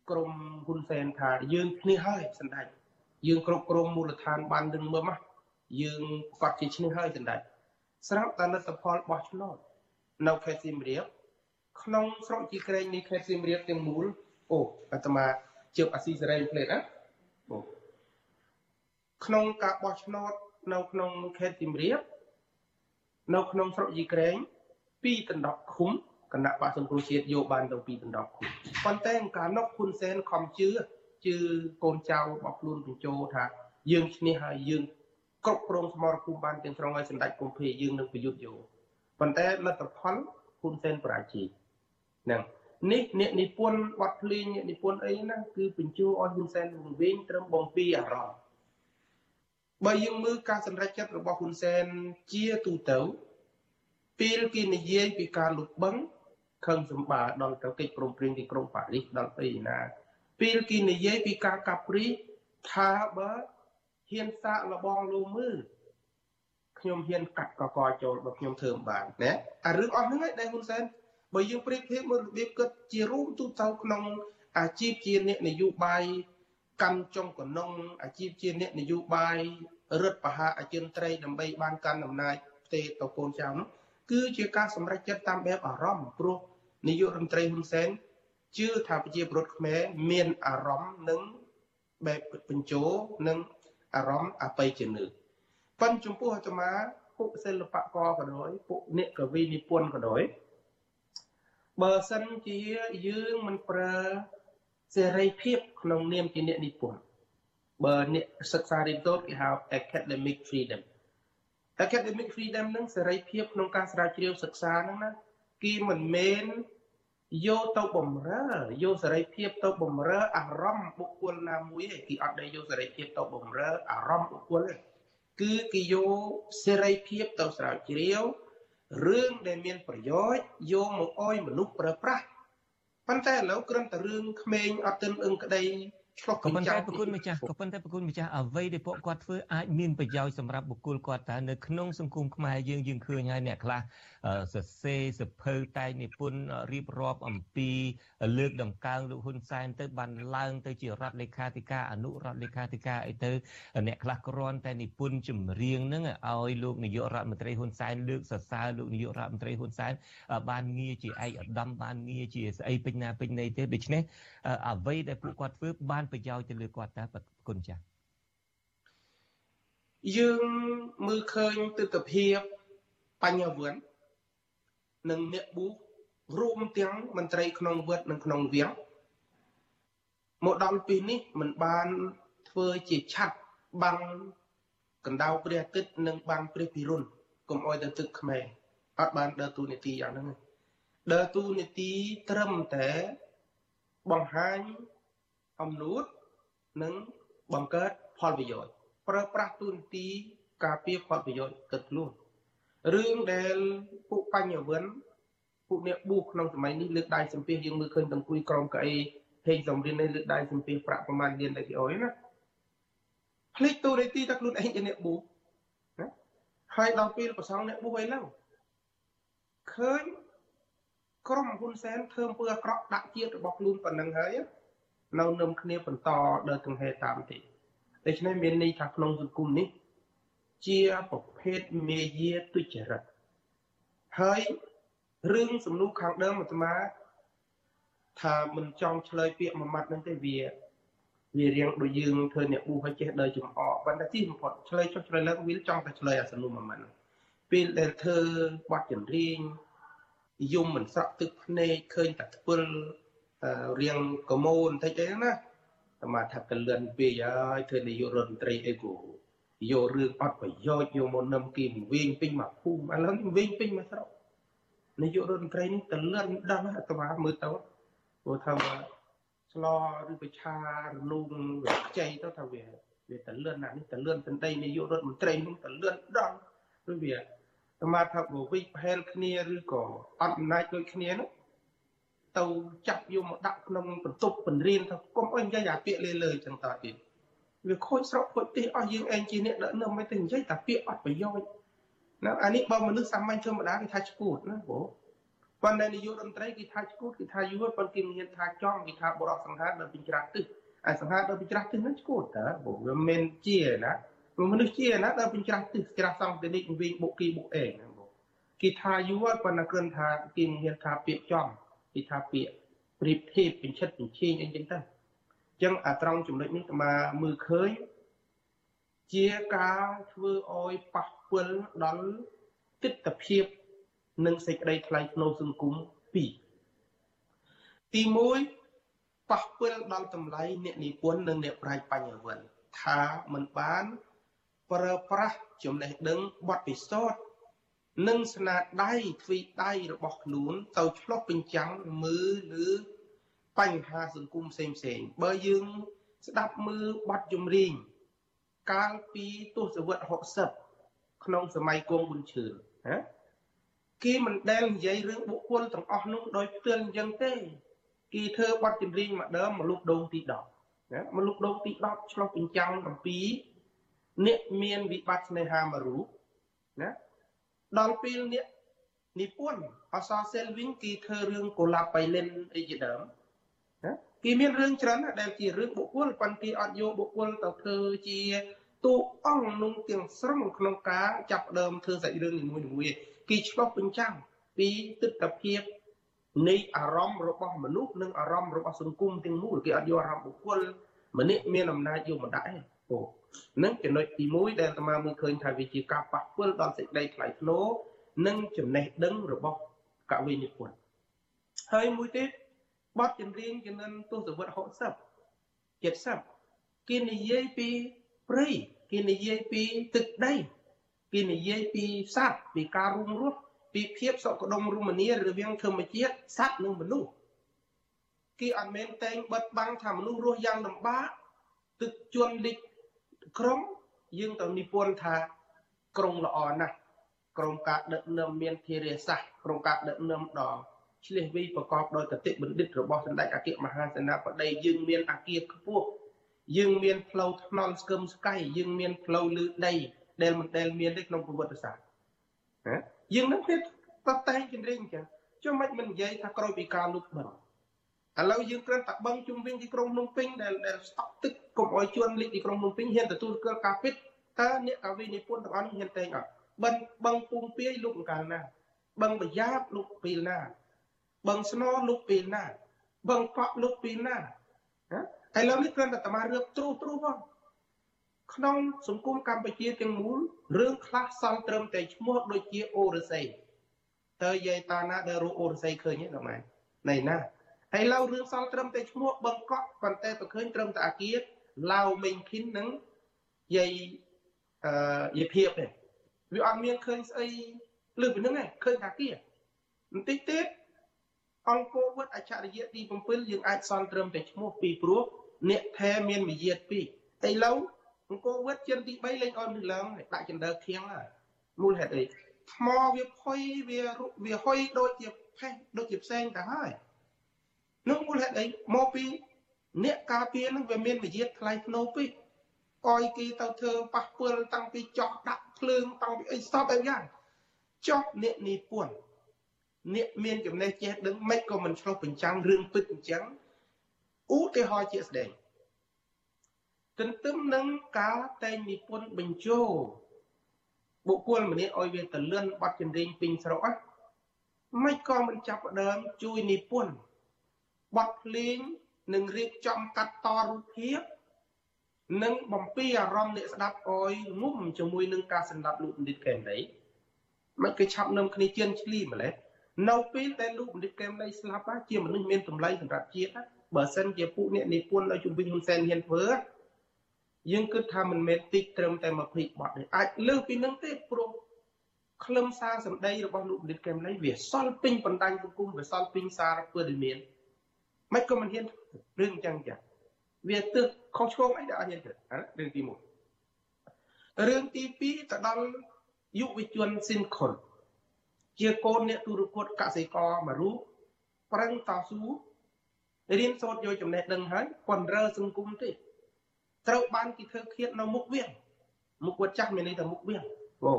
ក្រុមហ៊ុនសែនថាយើងគ្នាហើយសម្ដេចយើងគ្រប់គ្រងមូលដ្ឋានបានដឹងមើលមកយើងប្រកាសជាឈ្នះហើយសម្ដេច ស្រាប់តែលទ្ធផលបោះឆ្នោតនៅខេត្តសៀមរាបក្នុងស្រុកជីក្រែងនៃខេត្តសៀមរាបទាំងមូលអូអាត្មាជើបអាស៊ីសេរីផ្លេតណាអូក្នុងការបោះឆ្នោតនៅក្នុងខេត្តសៀមរាបនៅក្នុងស្រុកជីក្រែង2ដណ្ដប់ឃុំគណៈបកសង្គ្រោះជាតិយកបានទៅ2ដណ្ដប់ឃុំប៉ុន្តែកាលនោះហ៊ុនសែនខំជឿជឿកូនចៅរបស់ខ្លួនបញ្ចោថាយើងឈ្នះហើយយើង គ្រប់គ្រងសមរភូមិបានទាំងស្រុងឲ្យសម្ដេចកុម្ភេយើងនឹងប្រយុទ្ធយកប៉ុន្តែលទ្ធផលហ៊ុនសែនបរាជ័យហ្នឹងនេះអ្នកនិពន្ធបទភ្លេងអ្នកនិពន្ធអីណាគឺបញ្ជូឲ្យហ៊ុនសែនវង្វេងត្រឹមបំពីអារម្មណ៍បើយើងមើលការសម្រេចចិត្តរបស់ហ៊ុនសែនជាទូទៅពេលគេនិយាយពីការលុបបង្ខឹងសម្បាដល់ទៅកិច្ចព្រមព្រៀងទីក្រុងប៉ារីសដល់ពេលណាពពេលគេនិយាយពីការកាប់ព្រីថាបើ ហ៊ានសាកលបងលូមើខ្ញុំហ៊ានកាត់កកចូលបើខ្ញុំធ្វើមិនបានណាអារឿងអស់ហ្នឹងឯងដែលហ៊ុនសែនបើយើងប្រៀបធៀបមើលរបៀបគិតជារួមទូទៅក្នុង អាជីពជាអ្នកនយោបាយកម្មចុងកណុងអាជីពជាអ្នកនយោបាយរដ្ឋបហាអចិន្ត្រៃយ៍ដើម្បីបានកាន់អំណាចផ្ទេរទៅកូនចៅនោះគឺជាការសម្រេចចិត្តតាមបែបអារម្មណ៍ព្រោះនាយករដ្ឋមន្ត្រីហ៊ុនសែនជឿថាប្រជាពលរដ្ឋខ្មែរមានអារម្មណ៍និងបែបបញ្ជោនិង អារម្មណ៍អបិយជំនឿប៉ុន្តែចំពោះអាត្មាពួកសិល្បករក៏ដោយពួកអ្នកកវីនិពន្ធក៏ដោយបើសិនជាយើងមិនប្រើសេរីភាពក្នុងនាមជាអ្នកនិពន្ធបើអ្នកសិក្សារៀនសូត្រគេហៅ academic freedom academic freedom នឹងសេរីភាពក្នុងការស្រាវជ្រាវសិក្សាហ្នឹងណាគេមិនមែន យកទៅបំរើយកសេរីភាពទៅបំរើអារម្មណ៍បុគ្គលណាមួយឯងគេអត់ដែលយកសេរីភាពទៅបំរើអារម្មណ៍បុគ្គលទេគឺគេយកសេរីភាពទៅស្រាវជ្រាវរឿងដែលមានប្រយោជន៍យកមកអោយមនុស្សប្រើប្រាស់ប៉ុន្តែឥឡូវគ្រាន់តែរឿងក្មេងអត់ទិនអឹងក្តីឆ្លុះក៏ប៉ុន្តែប្រគុណម្ចាស់ក៏ប៉ុន្តែប្រគុណម្ចាស់អ្វីដែលពួកគាត់ធ្វើអាចមានប្រយោជន៍សម្រាប់បុគ្គលគាត់តើនៅក្នុងសង្គមខ្មែរយើងយើងឃើញហើយអ្នកខ្លះ សរសេរសភៅតែនិពន្ធរៀបរាប់អំពីលើកដំកើងលោកហ៊ុនសែនទៅបានឡើង ទៅជារដ្ឋលេខាធិការអនុរដ្ឋលេខាធិការអីទៅអ្នកខ្លះគ្រាន់តែនិពន្ធចម្រៀងហ្នឹងឲ្យលោកនាយករដ្ឋមន្ត្រីហ៊ុនសែនលើកសរសើរលោកនាយករដ្ឋមន្ត្រីហ៊ុនសែនបានងារជាឯកឧត្តមបានងារជាស្អីពេញណាពេញណីទេដូច្នេះអ្វីដែលពួកគាត់ធ្វើបានប្រយោជន៍ទៅលើគាត់តើគុណចាស់យើងមើលឃើញទស្សនវិជ្ជាបញ្ញវន្ត និងអ្នកប៊ូរួមទាំងមន្ត្រីក្នុងវត្តនិងក្នុងវាំងមកដល់ពេលនេះមិនបានធ្វើជាឆាត់បាំងកណ្ដៅព្រះអាទិត្យនិងបាំងព្រះពិរុណកុំអោយទៅទឹកខ្មែរអត់បានដើរតួនាទីយ៉ាងហ្នឹងដើរតួនាទីត្រឹមតែបង្ហាញអំនួតនិងបង្កើតផលប្រយោជន៍ប្រើប្រាស់ទូនទីការពារផលប្រយោជន៍ទឹកខ្លួន រឿងដែលពួកបញ្ញវន្តពួកអ្នកប៊ូក្នុងសម័យនេះលើកដៃសំភាសយើងមើលឃើញទាំងគួយក្រមកៅអីហេងសំរៀននេះលើកដៃសំភាសប្រាក់ប្រមាណលានតែគេអុយណាភ្លេចទូនីតិតែខ្លួនឯងជាអ្នកប៊ូណាហើយដល់ពេលប្រសងអ្នកប៊ូអីឡើងឃើញក្រុមហ៊ុនសែនធ្វើអំពើអាក្រក់ដាក់ជាតិរបស់ខ្លួនប៉ុណ្ណឹងហើយនៅនឹមគ្នាបន្តដើរទង្ហេតាមទីដូច្នេះមានន័យថាក្នុងសង្គមនេះ ជាប្រភេទមេយាទុច្ចរិតហើយរឿងសំណួរខាងដើមអាត្មាថាមិនចង់ឆ្លើយពាក្យមួយម៉ាត់ហ្នឹងទេវាវារៀងដូចយើងធ្វើអ្នកប៊ូហើយចេះដើរចំអកប៉ុន្តែទីបំផុតឆ្លើយចុះឆ្លើយឡើងវាចង់តែឆ្លើយអាសំណួរមួយម៉ាត់ពេលដែលធ្វើបទចម្រៀងយំមិនស្រក់ទឹកភ្នែកឃើញតែធ្វើរៀងកមូនបន្តិចអីណាអាមាថាកលឿនពេកហើយធ្វើនាយករដ្ឋមន្ត្រីអីគូ យករឿងអត់ប្រយោជន៍យកមកនឹមគីវិញពេញមកភូមិឥឡូវវិញពេញមកស្រុកនាយករដ្ឋមន្ត្រីនេះតលឿនដល់អាត្មាមើលទៅព្រោះថាឆ្លឬប្រឆារលូងចៃទៅថាវាវាតលឿនណានេះតលឿនសន្តិនាយករដ្ឋមន្ត្រីនេះតលឿនដល់ឬវាអាមាថាបើវិប្រហែលគ្នាឬក៏អត់អំណាចដូចគ្នានោះទៅចាប់យកមកដាក់ក្នុងបន្ទប់បង្រៀនថាកុំអុយនិយាយអាពាក្យលេលើចឹងតើទៀត វាខូចស្រុកខូចទីអស់យើងឯងជាអ្នកដឹកនាំមិនទៅនិយាយតែពាក្យអត់ប្រយោជន៍ណាអានេះបើមនុស្សសាមញ្ញធម្មតាគេថាឈួតណាបងប៉ុន្តែនាយករដ្ឋមន្ត្រីគេថាឈួតគេថាយួរប៉ុន្តែគេមានថាចំគេថាបរោះសង្ហាដល់ពីច្រាស់ទឹះអាសង្ហាដល់ពីច្រាស់ទឹះហ្នឹងឈួតតើបងវាមិនជាណាមនុស្សជាណាដល់ពីច្រាស់ទឹះច្រាស់សង្ឃទេនេះវិញបុកគីបុកអេណាបងគេថាយួរប៉ុន្តែគ្រាន់ថាគេមានថាពាក្យចំគេថាពាក្យប្រៀបធៀបបញ្ឆិតបញ្ឆេងអីចឹងទៅអញ្ចឹងអាត្រង់ចំណុចនេះអាមើលឃើញជាការធ្វើឲ្យប៉ះពាល់ដល់ទិដ្ឋភាពនិងសេចក្តីថ្លៃថ្នូរសង្គមពីរទី1ប៉ះពាល់ដល់តម្លៃអ្នកនិពន្ធនិងអ្នកប្រាជ្ញបញ្ញវន្តថាมันបានប្រើប្រាស់ចំណេះដឹងបទពិសោធន៍និងស្នាដៃទ្វីដៃរបស់ខ្លួនទៅឆ្លុះបញ្ចាំងមើលលើ បញ្ហាសង្គមផ្សេងផ្សេងបើយើងស្ដាប់មើលបទចម្រៀងកាលពីទសវត្ស60ក្នុងសម័យគង់ប៊ុនឈឿនណាគេមិនដែលនិយាយរឿងបុគ្គលទាំងអស់នោះដោយផ្ទាល់អញ្ចឹងទេគេធ្វើបទចម្រៀងមួយដើមមកលុកដូងទី10ណាមកលុកដូងទី10ឆ្លោះបញ្ចាំងអំពីអ្នកមានវិបត្តិស្នេហាមួយរូបណាដល់ពេលអ្នកនិពន្ធអសរសេលវិញគេធ្វើរឿងកូឡាបៃលិនអីជាដើមណា គេមានរឿងច្រើនណាស់ដែលជារឿងបុគ្គលប៉ុន្តែអត់យកបុគ្គលទៅធ្វើជាតួអង្គក្នុងទាំងស្រុងក្នុងការចាប់ដើមធ្វើសាច់រឿងនីមួយៗគេឆ្លុះបញ្ចាំងពីទស្សនភាពនៃអារម្មណ៍របស់មនុស្សនិងអារម្មណ៍របស់សង្គមទាំងមូលគេអត់យកអារម្មណ៍បុគ្គលម្នាក់មានអំណាចយកមកដាក់ទេអូនឹងចំណុចទី1ដែលអាត្មាមើលឃើញថាវាជាការប៉ះពាល់ដល់សេចក្តីថ្លៃថ្នូរនិងចំណេះដឹងរបស់កវីនិពន្ធហើយមួយទៀត បទចម្រៀងចំនួនទសវត្ស60 70គេនិយាយពីព្រៃគេនិយាយពីទឹកដីគេនិយាយពីសត្វពីការរួមរស់ពីភាពសុខដុមរមនារវាងធម្មជាតិសត្វនិងមនុស្សគេអត់មែនតែងបិទបាំងថាមនុស្សរស់យ៉ាងលំបាកទឹកជន់លិចក្រុងយើងទៅនិពន្ធថាក្រុងល្អណាស់ក្រុមការដឹកនាំមានធារាសាស្ត្រក្រុមការដឹកនាំដ៏ ឆ្លៀសវីប្រកបដោយគតិបណ្ឌិតរបស់សម្ដេចអគ្គមហាសេនាបតីយើងមានអាគារខ្ពស់យើងមានផ្លូវថ្នល់ស្គឹមស្កៃយើងមានផ្លូវលឺដីដែលមិនដែលមានទេក្នុងប្រវត្តិសាស្ត្រណាយើងនឹងគេតតែងជំរិញអញ្ចឹងចុះមិនមិននិយាយថាក្រោយពីការលុបបឹងឥឡូវយើងគ្រាន់តែបឹងជុំវិញទីក្រុងភ្នំពេញដែលដែលស្តុកទឹកកុំឲ្យជួនលិចទីក្រុងភ្នំពេញហ៊ានទទួលស្គាល់ការពិតតើអ្នកកវីនិពន្ធទាំងអស់នេះហ៊ានតែងអត់បឹងបឹងពុងពាយលុបកាលណាបឹងបយ៉ាបលុបពេលណា បឹងស្នលុបពេលណាបឹងកក់លុបពេលណាឥឡូវនេះគ្រាន់តែតាមរឿងទ្រុសទ្រុសផងក្នុងសង្គមកម្ពុជាទាំងមូលរឿងខ្លះសល់ត្រឹមតែឈ្មោះដូចជាអូរស័យតើយាយតាណាដែលរੂអូរស័យឃើញទេដល់ម៉ែណៃណាហើយឡៅរឿងសល់ត្រឹមតែឈ្មោះបឹងកក់ប៉ុន្តែទៅឃើញត្រឹមតែអាគារឡាវមេងឃីននិងយាយអឺយាយភៀបទេវាអត់មានឃើញស្អីលើពីហ្នឹងឯងឃើញអាគារបន្តិចទៀត អង្គរវត្តអច្ឆរិយៈទី7យើងអាចសល់ត្រឹមតែឈ្មោះពីព្រោះអ្នកថែមានវិយាតពីរឥឡូវអង្គរវត្តជិនទី3លេងអនឡើងដាក់ចិនដើខៀងហើយមូលហេតុអីថ្មវាផុយវាវាហុយដូចជាផេះដូចជាផ្សេងទៅហើយនោះមូលហេតុអីមកពីអ្នកការពារនឹងវាមានវិយាតថ្លៃធ្នូពេកអោយគេទៅធ្វើប៉ះពាល់តាំងពីចោះដាក់ភ្លើងតាំងពីអីស្ទប់អីយ៉ាងចោះអ្នកនិពន្ធ អ្នកមានចំណេះចេះដឹងមិនក៏មិនឆ្លុះបញ្ចាំងរឿងពិតអញ្ចឹងឧទាហរណ៍ជាស្ដែងទន្ទឹមនឹងការតែងនិពន្ធបញ្ចូលបុគ្គលម្នាក់ឲ្យវាតលឿនបတ်ចម្រៀងពេញស្រុកហ្នឹងមិនក៏មិនចាប់ផ្ដើមជួយនិពន្ធបတ်ភ្លេងនិងរៀបចំកាត់តរូបភាពនិងបំពេអារម្មណ៍អ្នកស្ដាប់អោយងុំជាមួយនឹងការសម្ដាប់លោកបណ្ឌិតកែមដីមិនគេឆាប់នឹមគ្នាជឿនឆ្លីម្លេះ នៅពេលដែលលោកបណ្ឌិតកែមដីស្លាប់ជាមនុស្សមានតម្លៃសម្រាប់ជាតិបើសិនជាពួកអ្នកនិពន្ធនៅជំវិញហ៊ុនសែនហ៊ានធ្វើយើងគិតថាមិនមែនតិចត្រឹមតែ20បទទេអាចលើសពីនឹងទេព្រោះខ្លឹមសារសម្ដីរបស់លោកបណ្ឌិតកែមលីវាសល់ពេញបណ្ដាញសង្គមវាសល់ពេញសារព័ត៌មានមិនក៏មិនហ៊ានរឿងអញ្ចឹងចាវាទើបខុសឆ្គងអីដែលអត់ហ៊ានធ្វើរឿងទី1រឿងទី2ទៅដល់យុវជនស៊ីនខុន ជាកូនអ្នកទូរគតកសិករមួយរូបប្រឹងតស៊ូរៀនសូត្រយកចំណេះដឹងហើយប៉ុន្តែសង្គមទេត្រូវបានគេធ្វើឃាតនៅមុខវាំងមុខវត្តចាស់មានន័យថាមុខវាំងអូ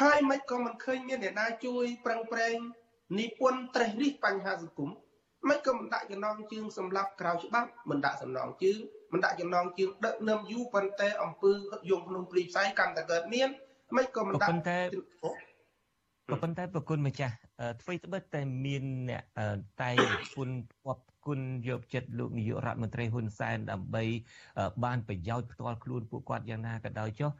ហើយមិនក៏មិនឃើញមានអ្នកណាជួយប្រឹងប្រែងនិពន្ធត្រេះរិះបញ្ហាសង្គមមិនក៏មិនដាក់ចំណងជើងសម្រាប់ក្រៅច្បាប់មិនដាក់សំណងជើងមិនដាក់ចំណងជើងដឹកនាំយូរប៉ុន្តែអំពើយងក្នុងព្រីផ្សាយកម្មតែកើតមានមិនក៏មិនដាក់ប៉ុន្តែ ប៉ុន្តែប្រគុណម្ចាស់អ្វីត្បិតតែមានអ្នកតែងពុនពាប់គុណយកចិត្តលោកនាយករដ្ឋមន្ត្រីហ៊ុនសែនដើម្បីបានប្រយោជន៍ផ្ទាល់ខ្លួនពួកគាត់យ៉ាងណាក៏ដោយចុះ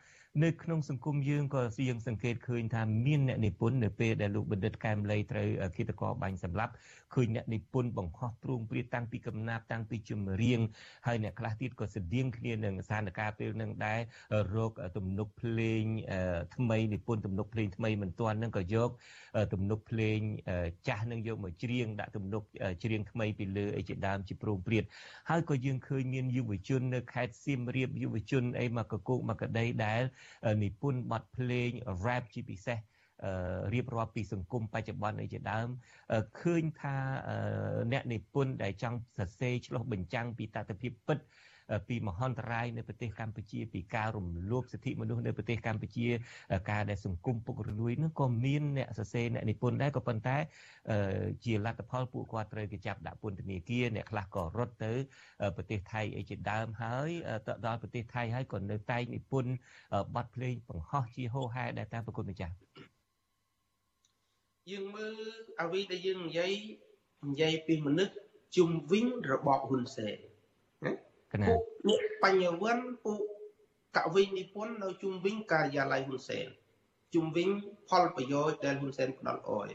នៅក្នុងសង្គមយើងក៏យើងសង្កេតឃើញថាមានអ្នកនិពន្ធនៅពេលដែលលោកបណ្ឌិតកែមលីត្រូវគិតកោបាញ់សម្លាប់ឃើញអ្នកនិពន្ធបង្ហោះទ្រូងព្រាតាំងពីកំណាប់តាំងពីចម្រៀងហើយអ្នកខ្លះទៀតក៏ស្តៀងគ្នានឹងសានការពេលនឹងដែររោគទំនុកភ្លេងថ្មីនិពន្ធទំនុកភ្លេងថ្មីមិនទាន់នឹងក៏យកទំនុកភ្លេងចាស់នឹងយកមកច្រៀងដាក់ទំនុកច្រៀងថ្មីពីលើអីជាដើមជាប្រងព្រាតហើយក៏យើងឃើញមានយុវជននៅខេត្តសៀមរាបយុវជនអីមកកកូកមកកដីដែលនិពន្ធបទភ្លេង rap ជាពិសេសរៀបរាប់ពីសង្គមបច្ចុប្បន្ននេះជាដើមឃើញថាអ្នកនិពន្ធដែលចង់សរសេរឆ្លុះបញ្ចាំងពីតថភាពពិត ពីមហន្តរាយនៅប្រទេសកម្ពុជា ពីការរំលោភសិទ្ធិមនុស្សនៅប្រទេសកម្ពុជា ការដែលសង្គមពុករលួយនោះក៏មានអ្នកសរសេរអ្នកនិពន្ធដែរក៏ប៉ុន្តែជាលទ្ធផលពួកគាត់ត្រូវគេចាប់ដាក់ពន្ធនាគារអ្នកខ្លះក៏រត់ទៅប្រទេសថៃអីជាដើមហើយទៅដល់ប្រទេសថៃហើយក៏នៅតែងនិពន្ធបទភ្លេងបង្ហោះជាហោហែដែលតាមប្រគុណម្ចាស់យើងមើលអ្វីដែលយើងនិយាយនិយាយពីមនុស្សជុំវិញរបបហ៊ុនសែនណា ពួកអ្នកបញ្ញវន្តពួកកវីនិពន្ធនៅជុំវិញការិយាល័យហ៊ុនសែនជុំវិញផលប្រយោជន៍ដែលហ៊ុនសែនផ្ដល់អោយ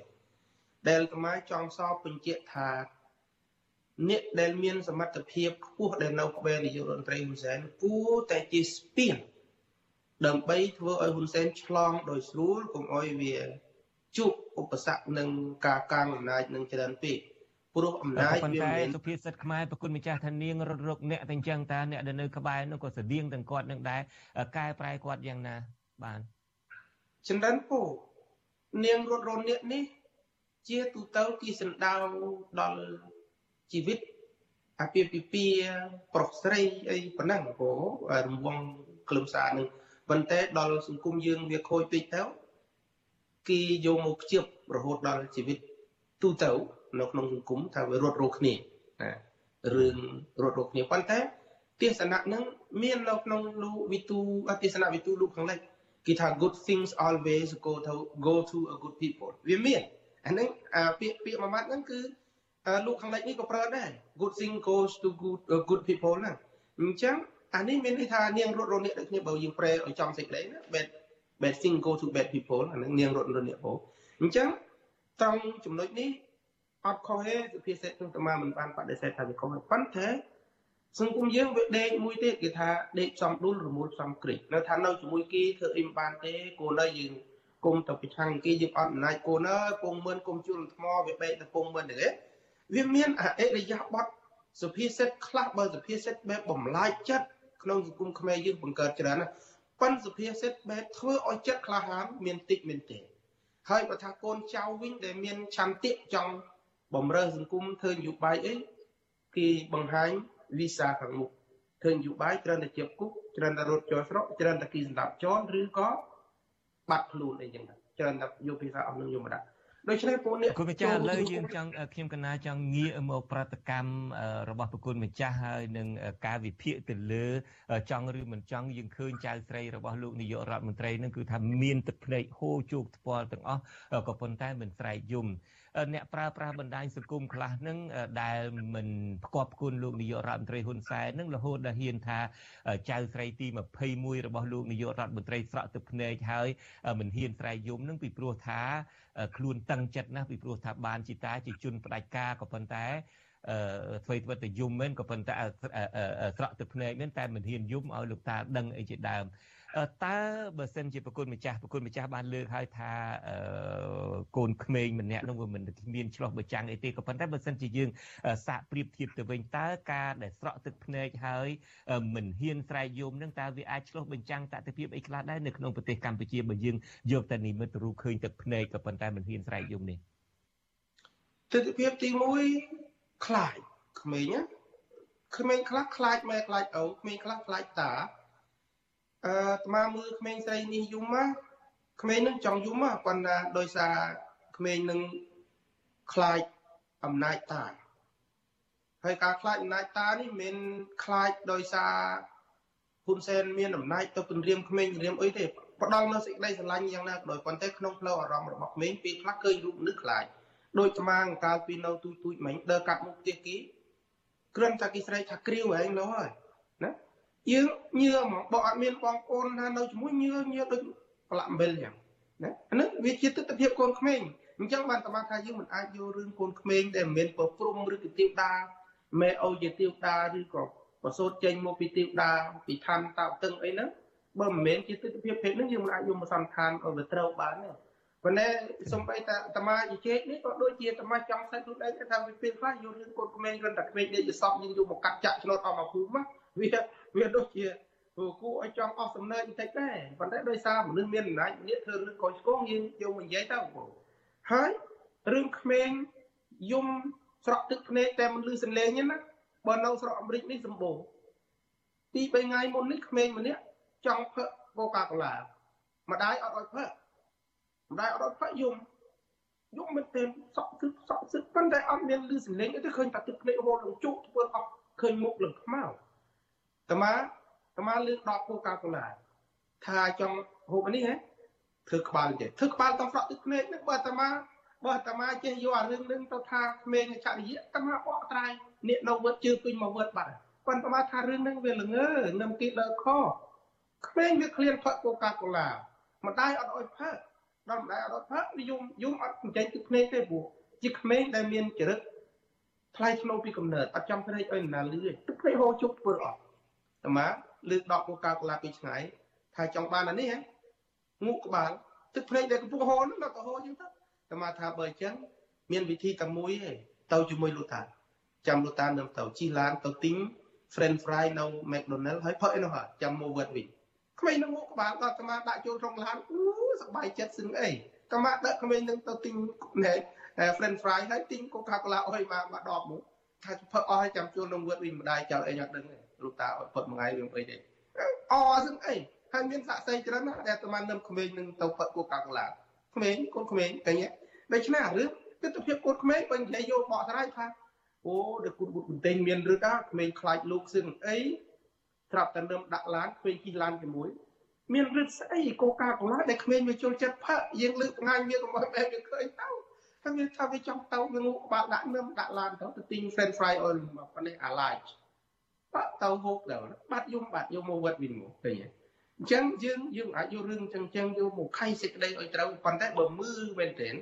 ដែលខ្មែរចង់សបបញ្ជាក់ថាអ្នកដែលមានសមត្ថភាពខ្ពស់ដែលនៅក្បែរនាយករដ្ឋមន្ត្រីហ៊ុនសែនគួរតែជាស្ពានដើម្បីធ្វើឲ្យហ៊ុនសែនឆ្លងដោយស្រួលកុំឲ្យវាជួបឧបសគ្គនឹងការកាងអំណាចនឹងច្រើនពេក ព្រោះអំណាចវាមានសុភាសិតខ្មែរប្រគុណម្ចាស់ថានាងរត់រកអ្នកតែអញ្ចឹងតាអ្នកដែលនៅក្បែរនោះក៏ស្តៀងទាំងគាត់នឹងដែរកែប្រែគាត់យ៉ាងណាបានចម្រើនពូនាងរត់រនអ្នកនេះ ជាទូទៅគេសណ្ដៅដល់ជីវិតអាពាហ៍ពិពាហ៍ប្រុសស្រីអីប៉ុណ្ណឹងពូរង្វង់ក្លឹមសារនឹងប៉ុន្តែដល់សង្គមយើងវាខូចពេកទៅគេយកមកភ្ជាប់រហូតដល់ជីវិតទូទៅ នៅក្នុងសង្គមថាវារត់រោគ្នាណារឿងរត់រោគ្នាប៉ុន្តែទេសនៈហ្នឹងមាននៅក្នុងលោកវិទូទេសនៈវិទូលោកខាងលិចគេថា good things always go to go to a good people វាមានអាហ្នឹងអាពាក្យពាក្យមួយម៉ាត់ហ្នឹងគឺលោកខាងលិចនេះក៏ប្រើដែរ good thing goes to good uh, good people ហ្នឹងអញ្ចឹងអានេះមានន័យថានាងរត់រនេះដូចគ្នាបើយើងប្រែឲ្យចំសេចក្តីណា bad bad thing go to bad people អាហ្នឹងនាងរត់រនេះពោអញ្ចឹងត្រង់ចំណុចនេះ អត់ខុសទេសុភាសិតនឹងអាត្មាមិនបានបដិសេធថាវាខុសទេប៉ុន្តែសង្គមយើងវាដេកមួយទៀតគេថាដេកសំដួលរមូលសំគ្រិចនៅថានៅជាមួយគេធ្វើអីមិនបានទេគួរនៅយើងគុំទៅប្រឆាំងគេយើងអត់អំណាចគួរនៅពងមឿនគុំជួលថ្មវាបែកទៅពងមឿនទេវាមានអរិយាប័ត្រសុភាសិតខ្លះបើសុភាសិតបែបបំលាយចិត្តក្នុងសង្គមខ្មែរយើងបង្កើតច្រើនណាប៉ុន្តែសុភាសិតបែបធ្វើឲ្យចិត្តក្លាហានមានតិចមែនទេហើយបើថាកូនចៅវិញដែលមានឆន្ទៈចង់ បំរើសង្គមធ្វើនយោបាយអីគេបង្ហាញវីសាខាងមុខធ្វើនយោបាយច្រើនតែជាប់គុកច្រើនតែរត់ចូលស្រុកច្រើនតែគេសម្ដាប់ចោលឬក៏បាត់ខ្លួនអីចឹងច្រើនតែយកភាសាអស់នឹងយកមកដាក់ដូច្នេះពួកអ្នកគុណម្ចាស់ឥឡូវយើងចង់ខ្ញុំកណាចង់ងាកមកប្រតិកម្មរបស់ប្រគុណម្ចាស់ហើយនឹងការវិភាគទៅលើ ចង់ឬមិនចង់យើងឃើញចៅស្រីរបស់លោកនាយករដ្ឋមន្ត្រីនឹងគឺថាមានទឹកភ្នែកហូរជោគថ្ពាល់ទាំងអស់ក៏ប៉ុន្តែមិនស្រែកយំ អ្នកប្រើប្រាស់បណ្ដាញសង្គមខ្លះនឹងដែលមិនផ្គប់គុណលោកនាយករដ្ឋមន្ត្រីហ៊ុនសែននឹងរហូតដល់ហ៊ានថាចៅស្រីទី21របស់លោកនាយករដ្ឋមន្ត្រីស្រក់ទឹកភ្នែកហើយមិនហ៊ានស្រែកយំនឹងពីព្រោះថាខ្លួនតឹងចិត្តណាស់ពីព្រោះថាបានជីតាជាជនផ្ដាច់ការក៏ប៉ុន្តែអឺធ្វើធ្វើទៅយំមែនក៏ប៉ុន្តែស្រក់ទឹកភ្នែកមែនតែមិនហ៊ានយំឲ្យលោកតាដឹងអីជាដើម តើបើសិនជាប្រគុណម្ចាស់ប្រគុណម្ចាស់បានលើកឲ្យថាកូនក្មេងម្នាក់នោះវាមិនមានឆ្លោះបចាំងអីទេក៏ប៉ុន្តែបើសិនជាយើងសាកប្រៀបធៀបទៅវិញតើការដែលស្រក់ទឹកភ្នែកហើយមិនហ៊ានស្រែកយំនឹងតើវាអាចឆ្លោះបញ្ចាំងតតិភាពអីខ្លះដែរនៅក្នុងប្រទេសកម្ពុជាបើយើងយកតែនិមិត្តរូបឃើញទឹកភ្នែកក៏ប៉ុន្តែមិនហ៊ានស្រែកយំនេះទស្សនវិជ្ជាទី1ខ្លាចក្មេងណាក្មេងខ្លះខ្លាចម៉ែខ្លាចឪក្មេងខ្លះខ្លាចតា អឺអាត្មាមើលក្មេងស្រីនេះយំមកក្មេងនឹងចង់យំមកប៉ុន្តែដោយសារក្មេងនឹងខ្លាចអំណាចតាហើយការខ្លាចអំណាចតានេះមិនខ្លាចដោយសារហ៊ុនសែនមានអំណាចទៅពង្រៀមក្មេងពង្រៀមអីទេផ្ដល់នៅសេចក្តីស្រឡាញ់យ៉ាងណាក៏ដោយប៉ុន្តែក្នុងផ្លូវអារម្មណ៍របស់ក្មេងពេលខ្លះឃើញរូបមនុស្សខ្លាចដូចស្មាងកាលពីនៅទូចទូចមិញដើរកាត់មុខផ្ទះគេគ្រាន់តែគេស្រែកថាគ្រាវឯងនោះហើយណា យើងញឿហ្មងបើអត់មានបងប្អូនថានៅជាមួយញឿញឿដូចប្រឡាក់អំបិលចឹងណាអានេះវាជាទស្សនវិជ្ជាកូនក្មេងអញ្ចឹងបានតាមថាយើងមិនអាចយករឿងកូនក្មេងដែលមិនមែនប្រព្រំឬក៏ទៀវតាមេអូជាទៀវតាឬក៏ប្រសូតចេញមកពីទៀវតាពីឋានតោតឹងអីហ្នឹងបើមិនមែនជាទស្សនវិជ្ជាភេទហ្នឹងយើងមិនអាចយកមកសន្និដ្ឋានឲ្យវាត្រូវបានទេប៉ុន្តែសំបីតាអាត្មាជជែកនេះក៏ដូចជាអាត្មាចង់សេចខ្លួនឯងថាវាពេលខ្លះយករឿងកូនក្មេងគ្រាន់តែក្មេងដេកយសពយើងយកមកកាត់ចាក់ឆ្នោតអស់មកភូមិវា វាដូចជាព្រោះគួរឲ្យចង់អស់សំណើចបន្តិចដែរប៉ុន្តែដោយសារមនុស្សមានអំណាចម្នាក់ធ្វើរឿងកុសឆ្គងយើងយកមកនិយាយទៅបងហើយរឿងក្មេងយំស្រក់ទឹកភ្នែកតែមិនលឺសំឡេងទេណាបើនៅស្រុកអាមេរិកនេះសម្បូរពី3ថ្ងៃមុននេះក្មេងម្នាក់ចង់ផឹកកូកាកូឡាម្ដាយអត់ឲ្យផឹកម្ដាយអត់ឲ្យផឹកយំយំមែនទែនសក់ទឹកសក់ទឹកប៉ុន្តែអត់មានលឺសំឡេងទេឃើញតែទឹកភ្នែកហូរឡើងជក់ធ្វើអត់ឃើញមុខឡើងខ្មៅ តាម៉ាតាម៉ាលឿនដល់គូកាកូឡាថាចង់ហូបនេះហ៎ធ្វើក្បាលចេះធ្វើក្បាលតាមស្រក់ទឹកភ្នែកនឹងបើតាម៉ាបើតាម៉ាចេះយកអារឿងនឹងទៅថាក្មេងចរិយាតាម៉ាបកត្រៃនេះនៅវត្តជើពេញមកវត្តបាត់ប៉ុន្តែម៉ាថារឿងនឹងវាល្ងើនឹងទីដើខក្មេងវាឃ្លានផឹកកូកាកូឡាម្ដាយអត់អុយផឹកដល់ម្ដាយអត់អុយផឹកវាយំយំអត់ចេញទឹកភ្នែកទេព្រោះជាក្មេងដែលមានចរិតថ្លៃធ្នូពីកំណើតអត់ចង់ព្រេកឲ្យនរណាលឿទឹកភ្នែកហូរជប់ធ្វើអត់ តាម៉ាលើកដកកូកាកូឡាពីឆ្ងាយថាចង់បានអានេះហ៎ងូកក្បាលទឹកភ្នែកដែលកំពុងហូរនោះដល់ទៅហូរចឹងទៅតាម៉ាថាបើអញ្ចឹងមានវិធីតែមួយទេទៅជាមួយលោកតាចាំលោកតានឹងទៅជិះឡានទៅទិញ French fry នៅ McDonald ហើយផឹកឯនោះហើយចាំមកវត្តវិញក្មេងនឹងមកក្បាលដល់តាម៉ាដាក់ចូលក្នុងឡានអូសប្បាយចិត្តសឹងអីតាម៉ាដឹកក្មេងនឹងទៅទិញណែ French fry ហើយទិញ Coca-Cola អុយមកមកដបមកថាផឹកអស់ហើយចាំចូលក្នុងវត្តវិញម្ដាយចោលអីអត់ដឹងទេ លោកតាអត់ផឹកមួយថ្ងៃរឿងអីទេអសឹងអីហើយមានសាក់សីច្រើនណាស់ដែលតាម៉ានឹមក្មេងនឹងទៅផឹក Coca-Cola ក្មេងកូនក្មេងតែញ៉ាដូច្នេះអារឿងទស្សនភាពកូនក្មេងបើនិយាយយកបកស្រាយថាអូដែលគូតគូតបន្ទែងមានឬតាក្មេងខ្លាចលោកសឹងអីត្រាប់តែនឹមដាក់ឡានក្មេងជិះឡានជាមួយមានរឹតស្អីកូកាកូឡាដែលក្មេងវាចូលចិត្តផឹកយើងលើកថ្ងៃវាកុំឲ្យបែបវាឃើញទៅហើយវាថាវាចង់ទៅវាងូក្បាលដាក់នឹមដាក់ឡានទៅទៅទិញ French fry oil មកប៉ុណ្នេះអាឡាច បាក់ទៅហូបដល់បាត់យំបាត់យំមកវត្តវិញមកឃើញទេអញ្ចឹងយើងយើងអាចយករឿងចឹងចឹងយកមកខៃសេចក្តីឲ្យត្រូវប៉ុន្តែបើមើលមែនទែន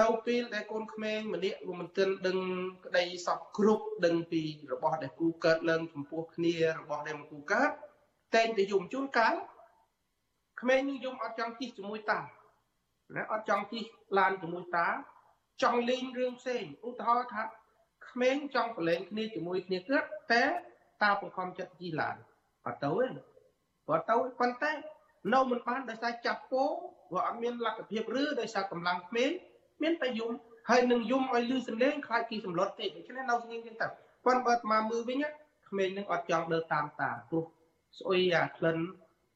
នៅពេលដែលកូនក្មេងម្នាក់វាមិនទាន់ដឹងក្តីសពគ្រប់ដឹងពីរបស់ដែលគូកើតឡើងចំពោះគ្នារបស់ដែលមិនគូកើតតែងតែយំជួនកាលក្មេងនឹងយំអត់ចង់ជិះជាមួយតាណាអត់ចង់ជិះឡានជាមួយតាចង់លេងរឿងផ្សេងឧទាហរណ៍ថា ក្មេងចង់ប្រឡែងគ្នាជាមួយគ្នាកើតតែតាបង្ខំចិត្តជិះឡានអត់ទៅទេបើទៅប៉ុន្តែនៅមិនបានដោយសារចាប់ពោព្រោះអត់មានលទ្ធភាពឬដោយសារកម្លាំងក្មេងមានតែយំហើយនឹងយំឲ្យលឺសំឡេងខ្លាចគេសម្លុតទេដូច្នេះនៅស្ងៀមចឹងទៅប៉ុន្តែបើមកមើលវិញក្មេងនឹងអត់ចង់ដើរតាមតាព្រោះស្អុយអាក្លិន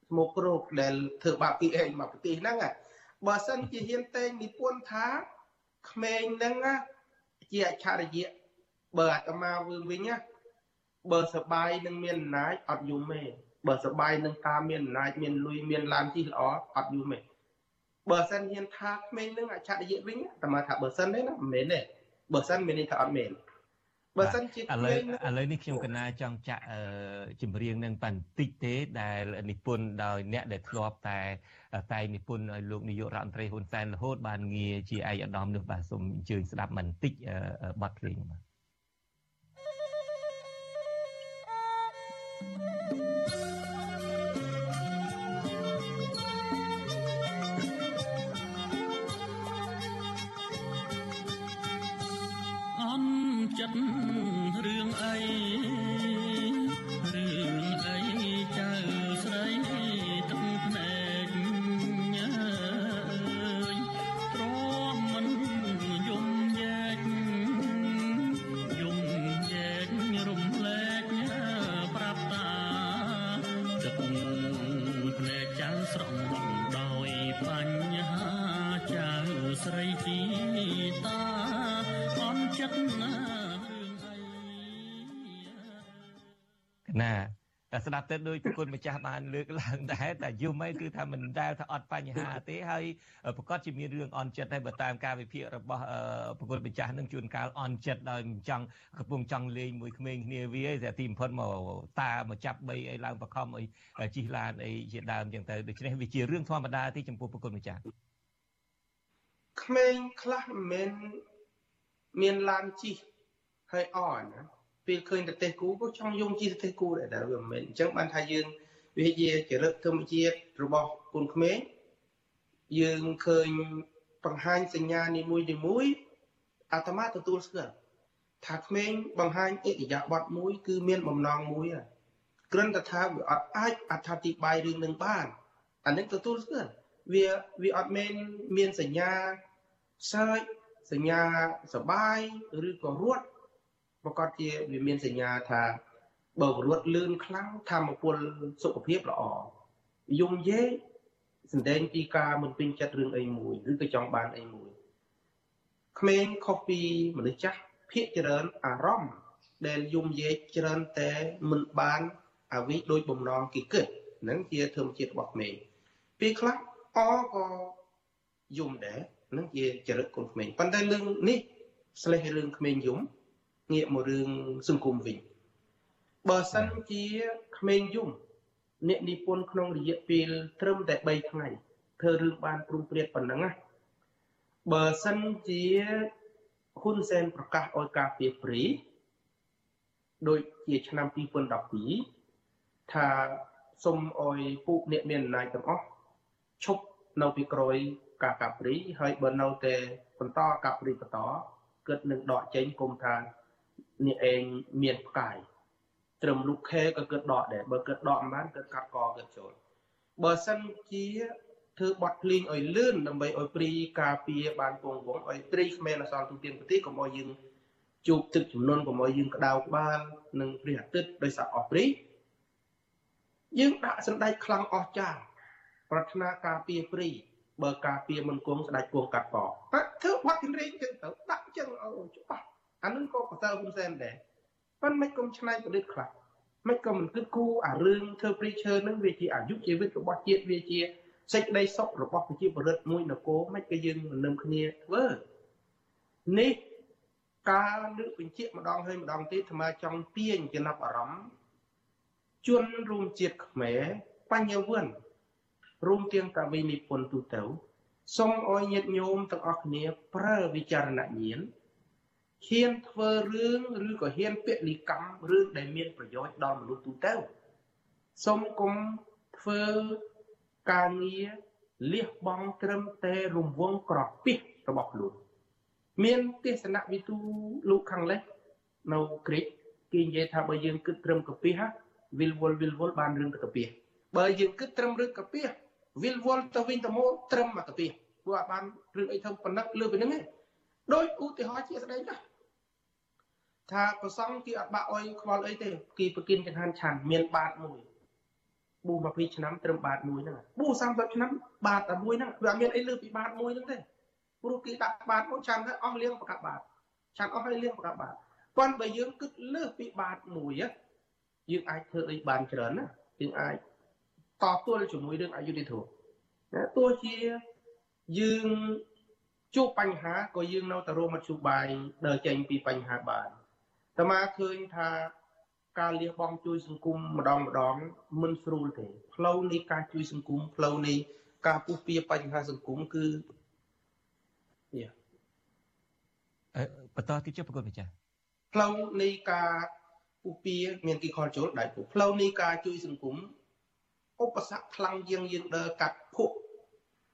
ស្មោករោគដែលធ្វើបាបពីឯងមកប្រទេសហ្នឹងបើសិនជាហ៊ានតែងនិពន្ធថាក្មេងហ្នឹងជាអច្ឆរិយៈ បើអាត្មាវិញវិញបើសបាយនឹងមានអំណាចអត់យំទេបើសបាយនឹងតាមានអំណាចមានលុយមានឡានជិះល្អអត់យំទេបើសិនហ៊ានថាក្មេងនឹងអច្ឆរិយៈវិញតែមកថាបើសិនទេណាមិនមែនទេបើសិនមានន័យថាអត់មែនបើសិនជាឥឡូវឥឡូវនេះខ្ញុំកណាចង់ចាក់ចម្រៀងនឹងបន្តិចទេ ដែលនិពន្ធដោយអ្នកដែលធ្លាប់តែតែនិពន្ធឲ្យលោកនាយករដ្ឋមន្ត្រីហ៊ុនសែនរហូតបានងារជាឯកឧត្តមនោះបាទសូមអញ្ជើញស្ដាប់បន្តិចបទភ្លេងបាទ ចិត្តរឿងអី ស្ដាប់ទៅដោយប្រគុណម្ចាស់បានលើកឡើងដែរតែយំអីគឺថាមិនដែលថាអត់បញ្ហាទេហើយប្រកាសជាមានរឿងអន់ចិត្តហើយបើតាមការវិភាគរបស់ប្រគុណម្ចាស់នឹងជួនកាលអន់ចិត្តដោយមិនចង់កំពុងចង់លេងមួយក្មេងគ្នាវាតែទីបំផុតមកតាមកចាប់បីអីឡើងបខំអីជិះឡានអីជាដើមចឹងទៅដូច្នេះវាជារឿងធម្មតាទេចំពោះប្រគុណម្ចាស់ក្មេងខ្លះមិនមែនមានឡានជិះហើយអរណា ពេលឃើញប្រទេសគូក៏ចង់យំជាប្រទេសគូដែរតែវាមិនមែនអញ្ចឹងបានថាយើងវាជាចរិតធម្មជាតិរបស់គុនក្មេងយើងឃើញបង្ហាញសញ្ញានីមួយនីមួយអាត្មាទទួលស្គាល់ថាក្មេងបង្ហាញអិរិយាបថមួយ គឺមានបំណងមួយគ្រាន់តែថាវាអត់អាចអត្ថាធិប្បាយរឿងនឹងបានអានេះទទួលស្គាល់វាវាអត់មែនមានសញ្ញាសើចសញ្ញាសបាយឬក៏រត់ ប្រកាសជាវាមានសញ្ញាថាបើរត់លឿនខ្លាំងធម្មពលសុខភាពល្អយំយេសម្ដែងពីការមិនពេញចិត្តរឿងអីមួយឬក៏ចង់បានអីមួយក្មេងខុសពីមនុស្សចាស់ភាកច្រើនអារម្មណ៍ដែលយំយេច្រើនតែមិនបានអវិដូចបំណងគេគិតហ្នឹងជាធម្មជាតិរបស់ក្មេងពេលខ្លះអក៏យំដែរហ្នឹងជាចរិតកូនក្មេងប៉ុន្តែរឿងនេះស្លេះរឿងក្មេងយំ ងាកមករឿងសង្គមវិញបើសិនជាក្មេងយំអ្នកនិពន្ធក្នុងរយៈពេលត្រឹមតែ3ថ្ងៃធ្វើរឿងបានព្រមព្រៀងប៉ុណ្ណឹងណាបើសិនជាហ៊ុនសែនប្រកាសឲ្យការពីព្រីដូចជាឆ្នាំ2012ថាសុំឲ្យពួកអ្នកមានអំណាចទាំងអស់ឈប់នៅពីក្រោយការកាប់ព្រីហើយបើនៅតែបន្តកាប់ព្រីបន្តគិតនឹងដកចេញគុំថាអ្នកឯងមានផ្កាយត្រឹមលោកខេក៏គិតដកដែរបើគិតដកមិនបានគិតកាត់កគិតចូលបើសិនជាធ្វើបត់ភ្លេងឲ្យលឿនដើម្បីឲ្យព្រីការពារបានពងវងឲ្យត្រីគ្មានអសល់ទូទានប្រទេសកុំឲ្យយើងជួបទឹកចំនួនកុំឲ្យយើងក្តៅក្បាលនឹងព្រះអាទិត្យដោយសារអស់ព្រីយើងដាក់សម្ដេចខ្លាំងអស់ចាប្រាថ្នាការពារព្រីបើការពារមិនគង់ស្ដេចគង់កាត់កធ្វើបត់រេងចឹងទៅដាក់ចឹងអូច្បាស់ អានឹងក៏ប្រសើរហ៊ុនសែនដែរប៉ុន្តែមិនគុំឆ្នៃប្រឌិតខ្លះមិនក៏មិនគិតគូរអារឿងធ្វើព្រីឈើនឹងវាជាអាយុជីវិតរបស់ជាតិវាជាសេចក្តីសុខរបស់ប្រជាពលរដ្ឋមួយនគរមិនក៏យើងមិននឹមគ្នាធ្វើនេះការលើកបញ្ជាក់ម្ដងហើយម្ដងទៀតអាត្មាចង់ទាញចំណាប់អារម្មណ៍ជនរួមជាតិខ្មែរបញ្ញវន្តរួមទាំងកវីនិពន្ធទូទៅសូមអោយញាតិញោមទាំងអស់គ្នាប្រើវិចារណញ្ញាណ ហ៊ានធ្វើរឿងឬក៏ហ៊ានពលិកម្មរឿងដែលមានប្រយោជន៍ដល់មនុស្សទូទៅសូមគុំធ្វើការងារលះបង់ត្រឹមតែរង្វង់ក្រពីសរបស់ខ្លួនមានទេសនវិទូលោកខាងលេសនៅក្រិចគេនិយាយថាបើយើងគិតត្រឹមកពីសវិលវល់វិលវល់បានរឿងទៅកពីសបើយើងគិតត្រឹមរឿងកពីសវិលវល់ទៅវិញទៅមកត្រឹមមកកពីសព្រោះបានរឿងអីធំប៉ុណ្ណឹងលើពីហ្នឹងឯង ដោយឧទាហរណ៍ជាស្ដែងណាថាប្រសងគេអត់បាក់អុយខ្វល់អីទេគេប្រគិនចង្ហាន់ឆាន់មានបាតមួយប៊ូ20ឆ្នាំត្រឹមបាតមួយហ្នឹងប៊ូ30ឆ្នាំបាតតែមួយហ្នឹងវាអត់មានអីលើពីបាតមួយហ្នឹងទេព្រោះគេដាក់បាតមួយឆាន់ហើយអស់លៀងប្រកាប់បាតឆាន់អស់ហើយលៀងប្រកាប់បាតប៉ុន្តែបើយើងគិតលើសពីបាតមួយយើងអាចធ្វើអីបានច្រើនណាយើងអាចតទល់ជាមួយរឿងអយុធធម៌ណាទោះជាយើង ជួបបញ្ហាក៏យើងនៅតែរមមធ្យោបាយដើរចេញពីបញ្ហាបានតែមកឃើញថាការលះបង់ជួយសង្គមម្ដងម្ដងមិនស្រួលទេផ្លូវនៃការជួយសង្គមផ្លូវនៃការពុះពៀបញ្ហាសង្គមគឺយ៉ាបន្តទៀតចុះប្រកបម្ចាស់ផ្លូវនៃការពុះពៀមានគីខលចូលដៃពុះផ្លូវនៃការជួយសង្គមឧបសគ្គខ្លាំងជាងយើងដើរកាត់ភក់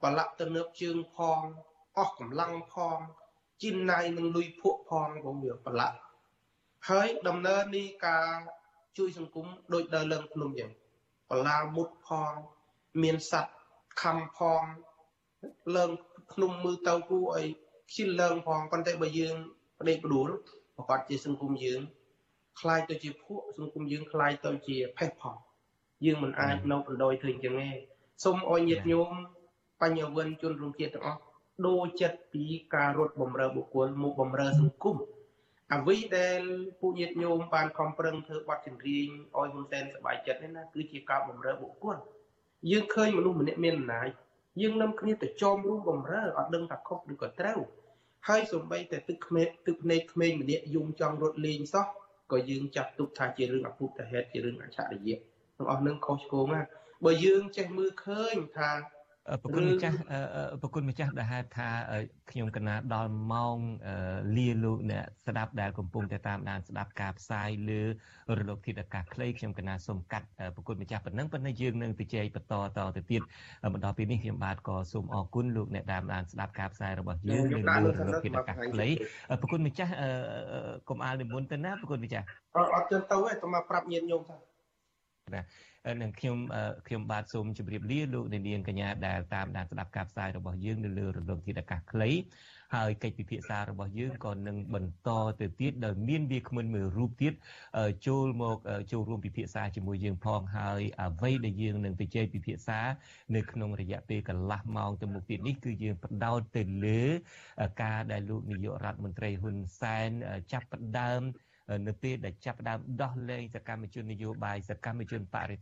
បលាក់ទៅនើបជើងផង អស់កម្លាំងផងជីនណៃនឹងលុយភក់ផងក៏វាបលាក់ហើយដំណើរនៃការជួយសង្គមដូចដើរឡើងភ្នំចឹងបលាមុតផងមានសัตว์ខំផងឡើងភ្នំមើលទៅគួរឲ្យខ្ជិលឡើងផងប៉ុន្តែបើយើងបដេកបដួលប្រកាសជាសង្គមយើងคล้ายទៅជាភក់សង្គមយើងคล้ายទៅជាផេះផងយើងមិនអាចនៅបណ្ដោយធ្វើអញ្ចឹងទេសូមអោយញាតិញោមបញ្ញវន្តជនរួមជាតិទាំងអស់ ដូរចិត្តពីការរត់បំរើបុគ្គលមកបំរើសង្គមអ្វីដែលពួកញាតិញោមបានខំប្រឹងធ្វើបទចម្រៀងឲ្យហ៊ុនសែនសប្បាយចិត្តនេះណាគឺជាការបំរើបុគ្គលយើងឃើញមនុស្សម្នាក់មានអំណាចយើងនាំគ្នាទៅចោមរួមបំរើអត់ដឹងថាខុសឬក៏ត្រូវហើយសូម្បីតែទឹកក្មេកទឹកភ្នែកក្មេងម្នាក់យំចង់រត់លេងសោះក៏យើងចាត់ទុកថាជារឿងអពុទ្ធហេតុជារឿងអច្ឆរិយៈទាំងអស់នឹងខុសឆ្គងណាបើយើងចេះមើលឃើញថា ប្រគុណម្ចាស់ប្រគុណម្ចាស់ដែលហេតុថាខ្ញុំកណាដល់ម៉ោងលាលោកអ្នកស្ដាប់ដែលកំពុងតែតាមដានស្ដាប់ការផ្សាយលើរលកធាតុអាកាសខ្លីខ្ញុំកណាសូមកាត់ប្រគុណម្ចាស់ប៉ុណ្ណឹងប៉ុន្តែយើងនឹងទៅជែកបន្តតទៅទៀតបន្តពីនេះខ្ញុំបាទក៏សូមអរគុណលោកអ្នកតាមដានស្ដាប់ការផ្សាយរបស់យើងលើរលកធាតុអាកាសខ្លីប្រគុណម្ចាស់កុំអាលនិមន្តទៅណាប្រគុណម្ចាស់អត់ចឹងទៅទេតែមកប្រាប់ញាតិញោមថាណា នឹងខ្ញុំខ្ញុំបាទសូមជម្រាបលាលោកអ្នកនាងកញ្ញាដែលតាមដានស្ដាប់ការផ្សាយរបស់យើងនៅលើរលកធាតុអាកាសខ្លីហើយកិច្ចពិភាក្សារបស់យើងក៏នឹងបន្តទៅទៀតដោយមានវាគ្មិនមួយរូបទៀតចូលមកចូលរួមពិភាក្សាជាមួយយើងផងហើយអ្វីដែលយើងនឹងទៅជែកពិភាក្សានៅក្នុងរយៈពេលកន្លះម៉ោងទៅមុខទៀតនេះគឺយើងផ្ដោតទៅលើការដែលលោកនាយករដ្ឋមន្ត្រីហ៊ុនសែនចាប់ផ្ដើមនៅពេលដែលចាប់ផ្ដើមដោះលែងសកម្មជននយោបាយសកម្មជនបរិ